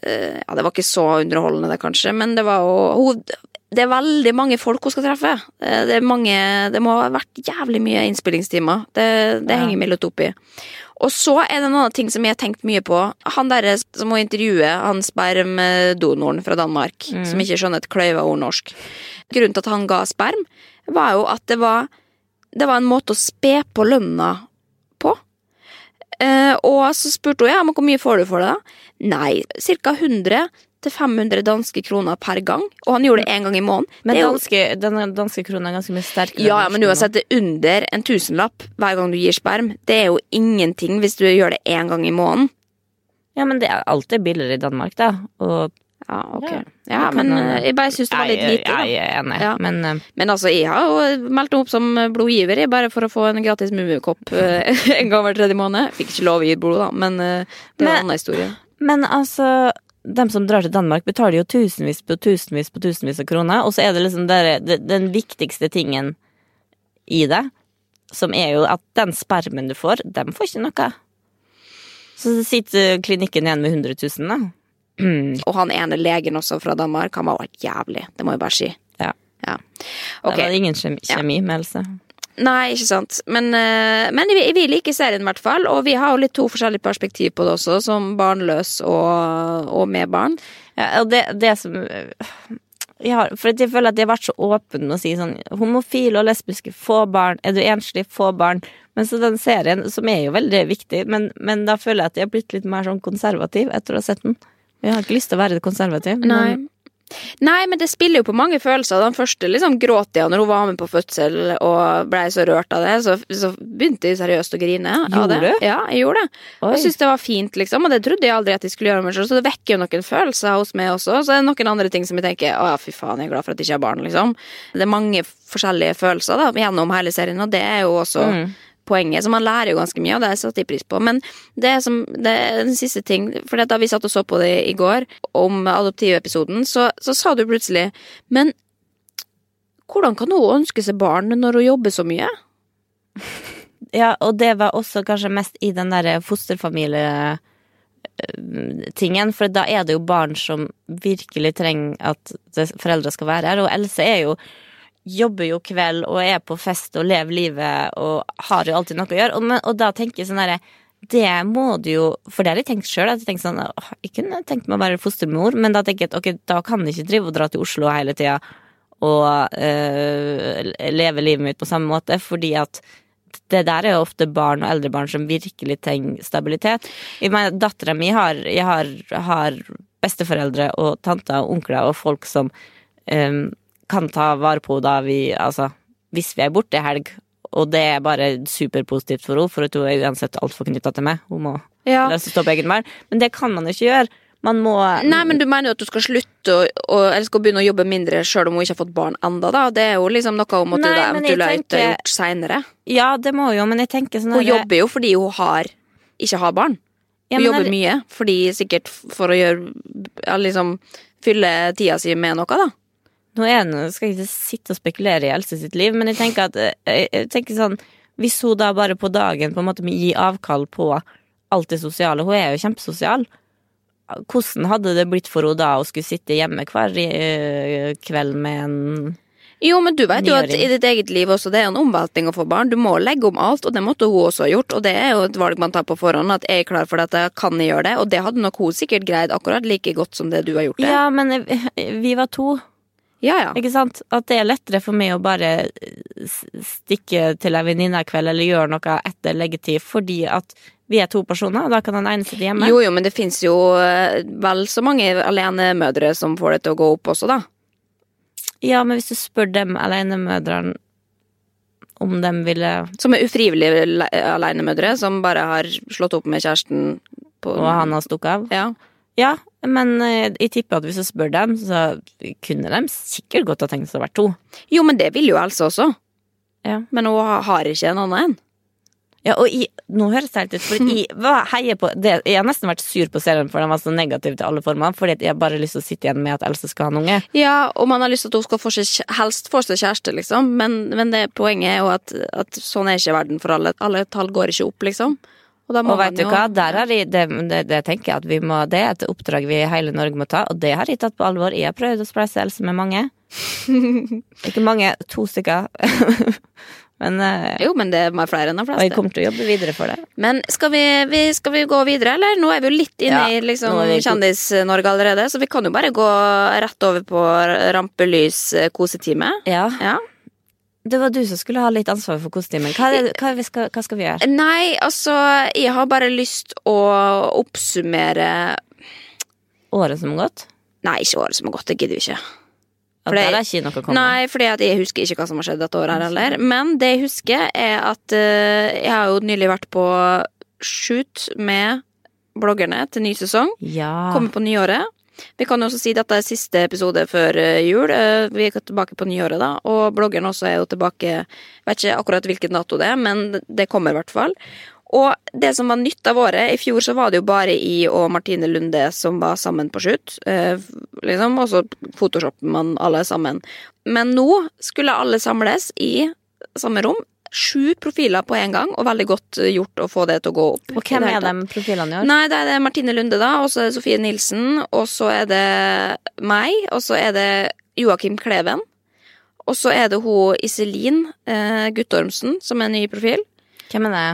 eh, Ja, det var ikke så underholdende, det, kanskje, men det var jo det er veldig mange folk hun skal treffe. Eh, Det, er mange, det må ha vært jævlig mye innspillingstimer. Det, det Ja. henger litt opp i. Og så er det en annen ting som jeg har tenkt mye på. Han derre som hun intervjuer, han spermdonoren fra Danmark, Mm. som ikke skjønner et kløyva ord norsk. Grunnen til at han ga sperm, var jo at det var, det var en måte å spe på lønna på. Eh, og så spurte hun ja, men hvor mye får du for det. da? Nei, ca. 100 til 500 danske kroner per gang. Og han gjorde det én gang i måneden. Men danske, den danske kronen er ganske mye sterkere. ja, ja, men uansett, det er under en tusenlapp hver gang du gir sperm. Det er jo ingenting hvis du gjør det én gang i måneden. Ja, men det er alltid billigere i Danmark, da. Og Ja, ok. Ja, Ja, men kan men jeg- eh, bare syns det var litt lite. Jeg, jeg er enig, Ja. men uh, Men altså, jeg har jo meldt meg opp som blodgiver, jeg, bare for å få en gratis Mummikopp eh, <laughs> en gang hver tredje måned. Fikk ikke lov å gi blod, da, men uh, det er en annen historie. Men altså dem som drar til Danmark, betaler jo tusenvis på tusenvis på tusenvis av kroner, og så er det liksom der, den viktigste tingen i det, som er jo at den spermen du får, dem får ikke noe. Så sitter klinikken igjen med 100 000, da. <clears throat> Og han ene legen også fra Danmark, han var jævlig. Det må jeg bare si. Ja. Ja. Det var ingen kjemi, kjemi med Else. Nei, ikke sant. Men, eh, men vi, vi liker serien i hvert fall, og vi har jo litt to forskjellige perspektiv på det også, som barnløs og, og med barn. Ja, og det, det som har, For jeg føler at jeg har vært så åpen med å si sånn Homofile og lesbiske, få barn. Er du enslig, få barn. Men så den serien, som er jo veldig viktig, men, men da føler jeg at jeg har blitt litt mer sånn konservativ etter å ha sett den. Jeg har ikke lyst til å være konservativ. Nei. Men, Nei, men det spiller jo på mange følelser. Den første liksom gråt jeg når hun var med på fødsel og blei så rørt av det. Så, så begynte jeg seriøst å grine. Gjorde det. du? Ja, jeg gjorde det. Oi. Jeg syntes det var fint, liksom. Og det trodde jeg aldri at jeg skulle gjøre meg selv. Så det vekker jo noen følelser hos meg også. Så det er noen andre ting som jeg tenker å ja, fy faen, jeg er glad for at jeg ikke har barn, liksom. Det er mange forskjellige følelser da, gjennom hele serien, og det er jo også Mm. Poenget. Så man lærer jo ganske mye, og det satte jeg pris på. Men det som, det er den siste ting For da vi satt og så på det i går, om adoptivepisoden, så, så sa du plutselig Men hvordan kan hun ønske seg barn når hun jobber så mye? ja, og det var også kanskje mest i den derre fosterfamilietingen, for da er det jo barn som virkelig trenger at foreldre skal være her, og Else er jo jobber jo kveld og er på fest og lever livet og har jo alltid noe å gjøre, og, og da tenker jeg sånn derre det må du jo For det har jeg tenkt sjøl. Jeg, sånn, jeg kunne tenkt meg å være fostermor, men da tenker jeg at ok, da kan jeg ikke drive og dra til Oslo hele tida og øh, leve livet mitt på samme måte, fordi at det der er jo ofte barn og eldre barn som virkelig trenger stabilitet. Jeg mener, Dattera mi har, jeg har, har besteforeldre og tanter og onkler og folk som eh, kan ta vare på henne da vi Altså, hvis vi er borte i helg, og det er bare superpositivt for henne, for at hun er uansett altfor knytta til meg. Hun må Ja. løse opp egen vern. Men det kan man jo ikke gjøre. Man må Nei, men du mener jo at du skal slutte å, å, eller skal begynne å jobbe mindre sjøl om hun ikke har fått barn enda da? Det er jo liksom noe hun måtte men jeg ha gjort seinere. Ja, det må jo, men jeg tenker sånn Hun det... jobber jo fordi hun har ikke har barn. Ja, Hun jobber er- mye, fordi sikkert for å gjøre liksom fylle tida si med noe, da. Nå det, skal jeg ikke sitte og spekulere i Else sitt liv, men jeg tenker at eh, jeg, jeg tenker sånn Hvis hun da bare på dagen på en måte gir avkall på alt det sosiale Hun er jo kjempesosial. Hvordan hadde det blitt for henne da å skulle sitte hjemme hver eh, kveld med en Jo, men du vet jo at i ditt eget liv også, det er en omveltning å få barn. Du må legge om alt, og det måtte hun også ha gjort. Og det er jo et valg man tar på forhånd, at jeg er klar for dette, kan jeg gjøre det? Og det hadde nok hun sikkert greid akkurat like godt som det du har gjort det. Ja, men eh, vi var to, ja. ja. ikke sant? At det er lettere for meg å bare stikke til ei venninne i kveld eller gjøre noe etter leggetid fordi at vi er to personer, og da kan den ene sitte hjemme. Jo, jo, men det fins jo eh, vel så mange alenemødre som får det til å gå opp også, da. Ja, men hvis du spør dem alenemødrene om de ville Som er ufrivillige le- alenemødre som bare har slått opp med kjæresten på Og han har stukket av? Ja. Ja, men eh, jeg tipper at hvis jeg spør dem, så kunne de sikkert godt ha tenkt seg å være to. Jo, men det vil jo Else også. Ja. Men hun har ikke en annen en. Ja, og jeg, nå høres det helt ut, for jeg <laughs> heier på det. Jeg har nesten vært sur på serien for den var så negativ til alle former, fordi jeg jeg har bare lyst til å sitte igjen med at Else skal ha en unge. Ja, og man har lyst til at hun skal få seg, helst få seg kjæreste, liksom. Men, men det poenget er jo at, at sånn er ikke verden for alle. Alle tall går ikke opp, liksom. Og, Og vet du hva, der har jeg, det, det, det tenker jeg at vi må, det er et oppdrag vi i hele Norge må ta, og det har jeg tatt på alvor. Jeg har prøvd å spleise Else med mange. <laughs> Ikke mange, to stykker. <laughs> Men eh, Jo, men det er flere enn de fleste. og jeg kommer til å jobbe videre for det. Men skal vi, vi, skal vi gå videre, eller? Nå er vi jo litt inne Ja, i liksom, Kjendis-Norge allerede, så vi kan jo bare gå rett over på rampelys eh. Ja, Ja. Det var du som skulle ha litt ansvar for kostymen. Hva, det, hva, skal, hva skal vi gjøre? Nei, altså, jeg har bare lyst å oppsummere Året som har gått? Nei, ikke året som har gått, det gidder vi ikke. Fordi, For det- er ikke noe å komme. Nei, fordi jeg husker ikke hva som har skjedd dette året her heller. Men det jeg husker, er at uh, jeg har jo nylig vært på shoot med bloggerne til ny sesong. Ja. Kommer på nyåret. Vi kan jo også si at dette er siste episode før eh, jul. Eh, Vi er tilbake på nyåret, da. Og bloggeren også er jo tilbake Vet ikke akkurat hvilken dato det er, men det kommer i hvert fall. Og det som var nytt av året, i fjor så var det jo bare I og Martine Lunde som var sammen på shoot. Eh, liksom, og så photoshopper man alle sammen. Men nå skulle alle samles i samme rom. Sju profiler på en gang, og veldig godt eh, gjort å få det til å gå opp. Og hvem er de profilene i år? Nei, det er det Martine Lunde, da. Og så er det Sofie Nilsen. Og så er det meg. Og så er det Joakim Kleven. Og så er det hun Iselin eh, Guttormsen, som er en ny profil. Hvem er det?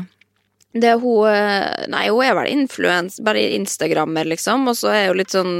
Det er hun eh, Nei, hun er vel influens, bare instagrammer, liksom. Og så er hun litt sånn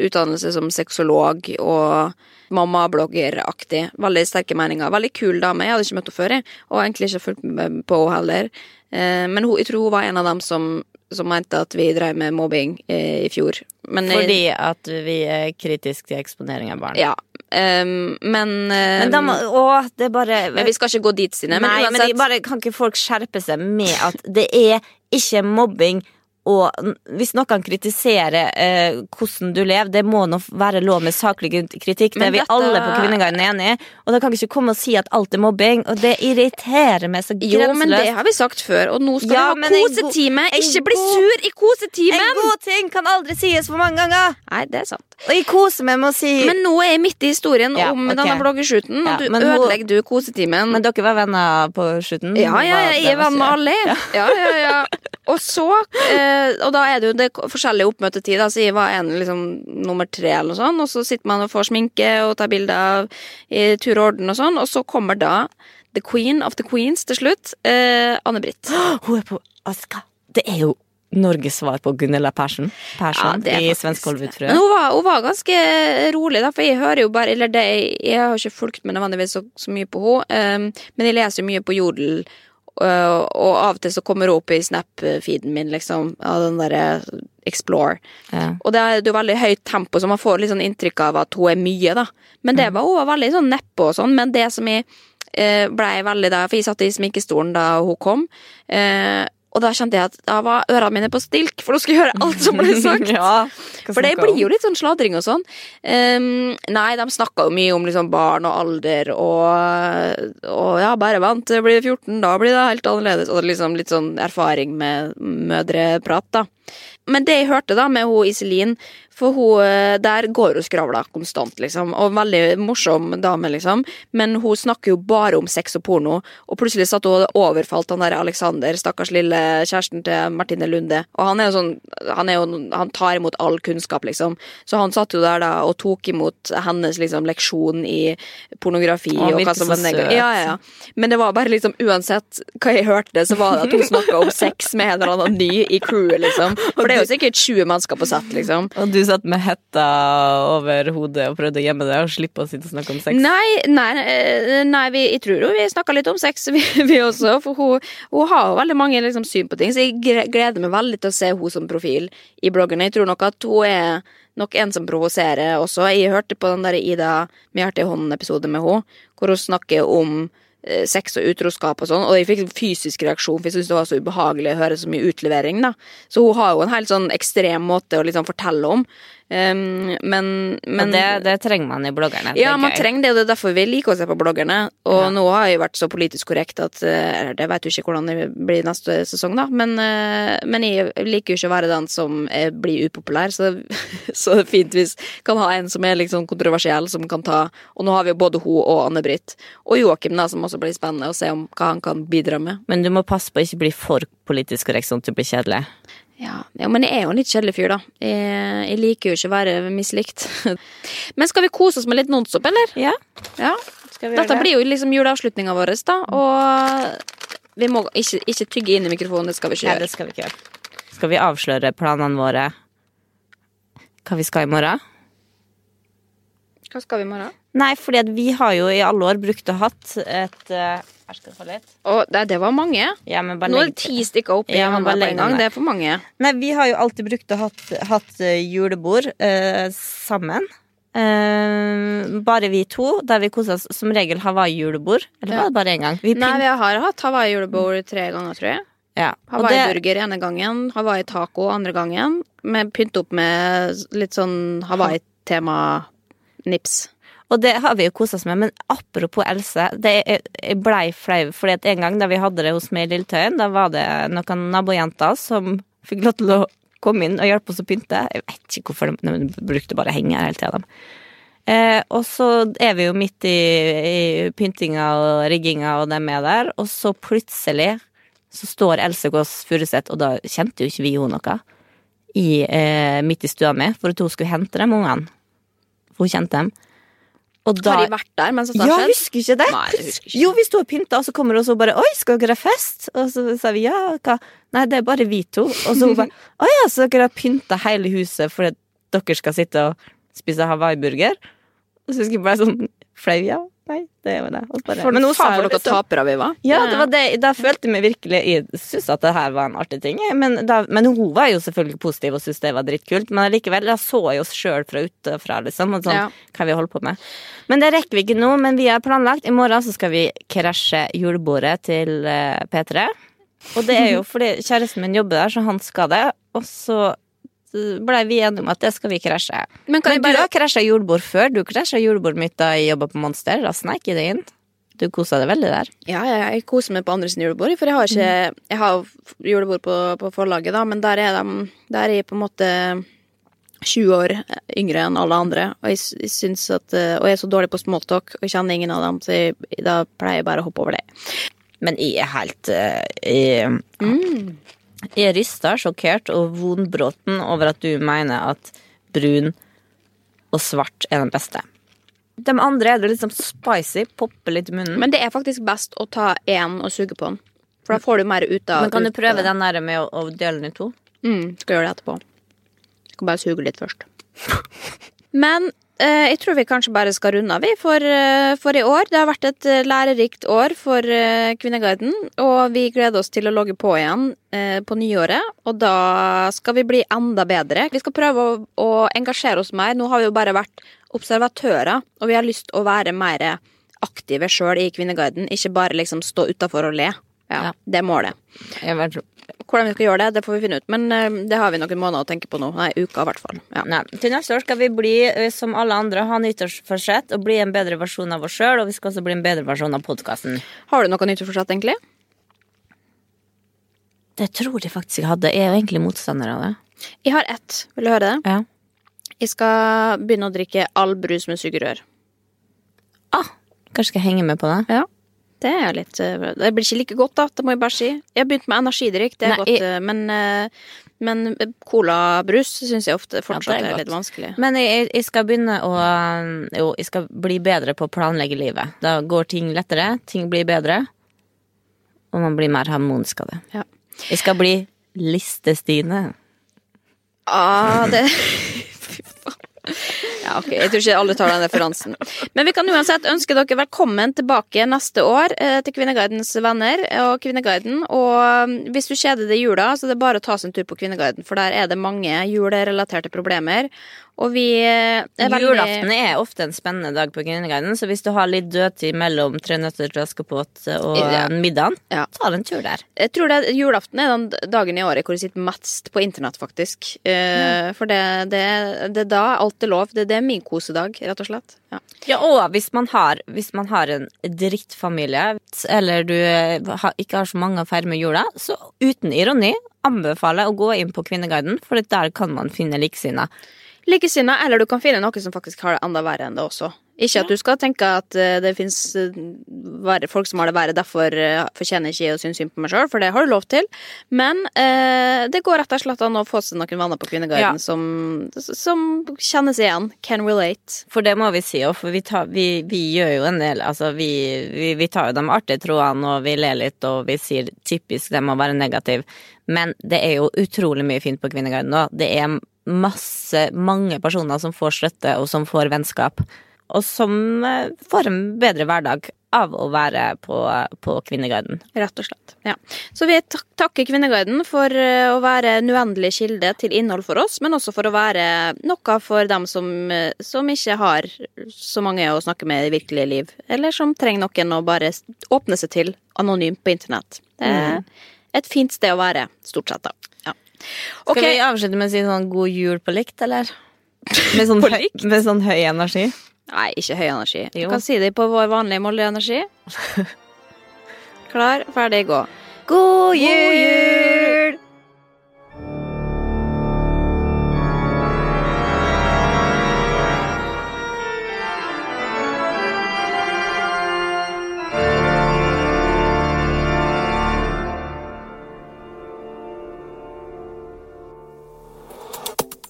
utdannelse som sexolog og mamma-blogger-aktig. Veldig sterke meninger. Veldig kul dame. Jeg hadde ikke møtt henne før, jeg. Og egentlig ikke fulgt med på henne heller. Eh, Men hun, jeg tror hun var en av dem som, som mente at vi drev med mobbing eh, i fjor. Men, jeg- Fordi at vi er kritiske til eksponering av barn. Ja. Um, men Men da Å, det er bare Men vi skal ikke gå dit, Stine. Men Nei, men uansett de bare, kan ikke folk skjerpe seg med at det er ikke mobbing og hvis noen kritiserer eh, hvordan du lever, det må nå være lov med saklig kritikk. Det er vi dette- alle på Kvinneguiden enig i. Og da kan vi ikke komme og si at alt er mobbing. Og det irriterer meg så Jo, men det har vi sagt før, og nå skal Ja, vi ha kosetime. Ikke bli sur i kosetimen! En god ting kan aldri sies for mange ganger! Nei, det er sant. Og jeg koser meg med å si Men nå er jeg midt i historien Ja, om okay. denne bloggershooten, Ja, og du hun- ødelegger du kosetimen. Men dere var venner på slutten? ja, ja, ja, jeg er venn med alle. Ja, ja, ja. <laughs> Og så eh, Og da er det jo det forskjellige oppmøtetid. Altså, jeg var en liksom nummer tre, eller noe sånt, og så sitter man og får sminke og tar bilder av i tur og orden og sånn, og så kommer da The Queen of the Queens til slutt. Eh, Anne-Britt. <gasps> Hun er på Aska. Det er jo Norges svar på Gunilla Persson. Persson det er i Svensk det. Hun var, hun var ganske rolig, da, for jeg hører jo bare Eller det, jeg har ikke fulgt med nødvendigvis så, så mye på henne, men jeg leser jo mye på Jodel, og av og til så kommer hun opp i Snap-feeden min, liksom, av den derre Explore. Ja. Og det er jo veldig høyt tempo, så man får litt sånn inntrykk av at hun er mye, da. Men Mm. det var hun veldig sånn nedpå og sånn, men det som jeg eh, blei veldig da For jeg satt i sminkestolen da hun kom. Og da kjente jeg at da var ørene mine på stilk, for nå skulle jeg høre alt som ble <laughs> sagt. ja, For det blir jo litt sånn sladring og sånn. Um, nei, de snakka jo mye om liksom barn og alder og, og ja, bare vent til det blir 14, da blir det helt annerledes. Og liksom litt sånn erfaring med mødreprat, da. Men det jeg hørte da med hun Iselin, for hun eh, der går og skravler konstant, liksom. Og veldig morsom dame, liksom. Men hun snakker jo bare om sex og porno, og plutselig satt hun og overfalt han der Alexander, stakkars lille kjæresten til Martine Lunde. Og han er jo sånn Han, er jo, han tar imot all kunnskap, liksom. Så han satt jo der da og tok imot hennes liksom leksjon i pornografi Å, og hva som var negativt. Ja, ja, ja. Men det var bare liksom uansett hva jeg hørte, så var det at hun snakka om sex med en eller annen ny i crewet, liksom. <laughs> For det er jo sikkert 20 mennesker på sett, liksom. Og du satt med hetta over hodet og prøvde å gjemme deg og slippe å sitte og snakke om sex? Nei, nei, eh, nei vi, jeg tror jo vi snakka litt om sex, <laughs> vi, vi også. For hun, hun har jo veldig mange liksom, syn på ting, så jeg gleder meg veldig til å se hun som profil i bloggen. Jeg tror nok at hun er nok en som provoserer også. Jeg hørte på den der Ida med hjertet i hånden-episode med henne, hvor hun snakker om sex og utroskap og sånn, og jeg fikk fysisk reaksjon, for jeg syntes det var så ubehagelig å høre så mye utlevering, da. Så hun har jo en helt sånn ekstrem måte å liksom fortelle om. Um, men, men det, det trenger man i bloggerne. ja, man trenger det, og det er derfor vi liker å se på bloggerne. Og Ja. nå har jeg vært så politisk korrekt at eh, eller Det vet jo ikke hvordan det blir neste sesong, da. Men, eh, men jeg liker jo ikke å være den som eh, blir upopulær, så, <laughs> så det er fint hvis kan ha en som er sånn kontroversiell, som kan ta Og nå har vi jo både hun og Anne-Britt. Og Joakim, da, som også blir spennende å se om hva han kan bidra med. Men du må passe på å ikke bli for politisk korrekt sånn at du blir kjedelig. Ja, ja, men jeg er jo en litt kjedelig fyr, da. Jeg, jeg liker jo ikke å være mislikt. <laughs> Men skal vi kose oss med litt nonstop, eller? Ja, Ja. Dette det? blir jo liksom juleavslutninga vår, da. Og vi må ikke, ikke tygge inn i mikrofonen, det skal vi ikke gjøre. Ja, det skal vi ikke gjøre. Skal vi avsløre planene våre? Hva vi skal i morgen? Hva skal vi i morgen? Nei, fordi vi har jo i alle år brukt og hatt et eh, Her skal du få litt. Og det, det var mange. Ja, men bare Nå er det ti stykker oppi Ja, men hånda på en gang. Det er for mange. Nei, vi har jo alltid brukt og hatt, hatt eh, julebord uh, sammen. Uh, bare vi to, der vi kosa oss som regel Hawaii-julebord. Eller Ja. var det bare én gang? Vi Nei, vi har hatt Hawaii-julebord tre ganger, tror jeg. ja. Hawaii-burger ene gangen, Hawaii-taco andre gangen. Med pynt opp med litt sånn Hawaii-tema-nips. Og det har vi jo kosa oss med. Men apropos Else, det blei flau. Fordi at en gang da vi hadde det hos meg i Lilletøyen, da var det noen nabojenter som fikk lov til å komme inn og hjelpe oss å pynte. Jeg vet ikke hvorfor de, de brukte bare henge her hele tida. Eh, og så er vi jo midt i, i pyntinga og rigginga, og dem er der. Og så plutselig så står Else Gås Furuseth, og da kjente jo ikke vi henne noe, i, eh, midt i stua mi for at hun skulle hente dem ungene. For hun kjente dem. Da Har de vært der mens dette ja, har skjedd? husker ikke det? Nei, husker ikke. Jo, vi sto og pynta, og så kommer hun og så bare Oi, skal dere ha fest? Og så sa vi ja, hva? Nei, det er bare vi to. Og så hun bare <laughs> Å ja, så dere har pynta hele huset for at dere skal sitte og spise hawaiiburger? Og så husker jeg bare sånn flau, ja. Nei, det var det. Bare, For men hun sa dere tapere vi var. ja, det var det. Da følte meg virkelig Jeg syntes at det her var en artig ting. Men, da, men hun var jo selvfølgelig positiv og syntes det var dritkult. Men allikevel, da så jeg oss sjøl fra utefra, liksom. Og sånn, Ja. hva vi holder på med. Men det rekker vi ikke nå. Men vi har planlagt. I morgen så skal vi krasje julebordet til eh, P3. Og det er jo fordi kjæresten min jobber der, så han skal det. Og så blei vi enige om at det skal vi krasje. Men kan Men bare... du har krasja julebord før. Du krasja jordbord mitt da jeg jobba på Monster. Da sneik jeg det inn. Du kosa deg veldig der. Ja, jeg koser meg på andre sin julebord. For jeg har ikke Jeg har julebord på, på forlaget, da, men der er de Der er jeg på en måte 20 år yngre enn alle andre, og jeg, jeg syns at eh, Og jeg er så dårlig på smalltalk, og jeg kjenner ingen av dem, så jeg, da pleier jeg bare å hoppe over det. Men jeg er helt eh, Jeg, jeg er rysta, sjokkert og vonbråten over at du mener at brun og svart er den beste. De andre er det liksom spicy, popper litt i munnen. Men, det er faktisk best å ta én og suge på den. For da får du mer ut av Men kan du prøve den der med å, å dele den i to? Mm, skal gjøre det etterpå. Skal bare suge litt først. <laughs> Men jeg tror vi kanskje bare skal runde av, vi, for, eh, for i år. Det har vært et eh, lærerikt år for eh, Kvinneguiden, og vi gleder oss til å logge på igjen eh, på nyåret. Og da skal vi bli enda bedre. Vi skal prøve å, å engasjere oss mer. Nå har vi jo bare vært observatører, og vi har lyst til å være mer aktive sjøl i Kvinneguiden, ikke bare liksom stå utafor og le. Ja. Det er målet. Jeg vet, Hvordan vi skal gjøre det, det får vi finne ut. Men eh, det har vi noen måneder å tenke på nå. Nei, uka i hvert fall. Ja. nei, til neste år skal vi bli, eh, som alle andre, ha nyttårsforsett og bli en bedre versjon av oss sjøl. Og vi skal også bli en bedre versjon av podkasten. Har du noe nyttårsforsett, egentlig? Det tror jeg faktisk jeg hadde. Jeg er jo egentlig motstander av det. Jeg har ett. Vil du høre det? Ja. Jeg skal begynne å drikke all brus med sugerør. Ah, kanskje skal jeg henge med på det? Ja. Det er litt eh, Det blir ikke like godt, da. Det må jeg bare si. Jeg har begynt med energidrikk, det er Nei, godt, jeg- eh, men, eh, men colabrus syns jeg ofte fortsatt det er er, litt vanskelig. Men jeg, jeg skal begynne å Jo, jeg skal bli bedre på å planlegge livet. Da går ting lettere, ting blir bedre, og man blir mer harmonisk av det. Ja. Jeg skal bli Liste-Stine. Ah, det. <laughs> Ja, ok. Jeg tror ikke alle tar den referansen. Men vi kan uansett ønske dere velkommen tilbake neste år eh, til Kvinneguidens venner og Kvinneguiden. Og um, hvis du kjeder deg i jula, så er det bare å ta seg en tur på Kvinneguiden, for der er det mange julerelaterte problemer. Og vi eh, er veldig Julaften er ofte en spennende dag på Kvinneguiden, så hvis du har litt dødtid mellom Tre nøtter til Askepott og Ja. middagen, Ja. ta en tur der. Jeg tror det, julaften er den dagen i året hvor det sitter mest på internett, faktisk. Mm. For det, det, det er da alt er lov. Det, det er min kosedag, rett og slett. Ja. Ja, og hvis man har, hvis man har en drittfamilie, eller du eh, ikke har så mange å feire med jula, så uten ironi anbefaler jeg å gå inn på Kvinneguiden, for der kan man finne likesinnede. Likesinna, eller du kan finne noen som faktisk har det enda verre enn det også. Ikke at du skal tenke at eh, det fins folk som har det verre, derfor eh, fortjener ikke jeg å synes synd på meg sjøl, for det har du lov til. Men eh, det går rett og slett an å få seg noen venner på Kvinneguiden Ja. som, som kjennes igjen. Can relate. For det må vi si òg, for vi, tar, vi, vi gjør jo en del Altså, vi, vi, vi tar jo de artige trådene, og vi ler litt, og vi sier typisk det må være negativ. Men det er jo utrolig mye fint på Kvinneguiden òg. Det er masse, mange personer som får støtte, og som får vennskap. og som eh, får en bedre hverdag av å være på, på Kvinneguiden. Rett og slett. Ja. Så vi tak takker Kvinneguiden for eh, å være en uendelig kilde til innhold for oss, men også for å være noe for dem som, eh, som ikke har så mange å snakke med i virkelige liv, eller som trenger noen å bare åpne seg til anonymt på internett. Det er et fint sted å være, stort sett, da. Skal vi avslutte med å si sånn god jul på likt, eller? <laughs> Med sånn, høy, med sånn høy energi? Nei, ikke høy energi. Du kan si det på vår vanlige Molde-energi. <laughs> Klar, ferdig, gå. God jul! God jul!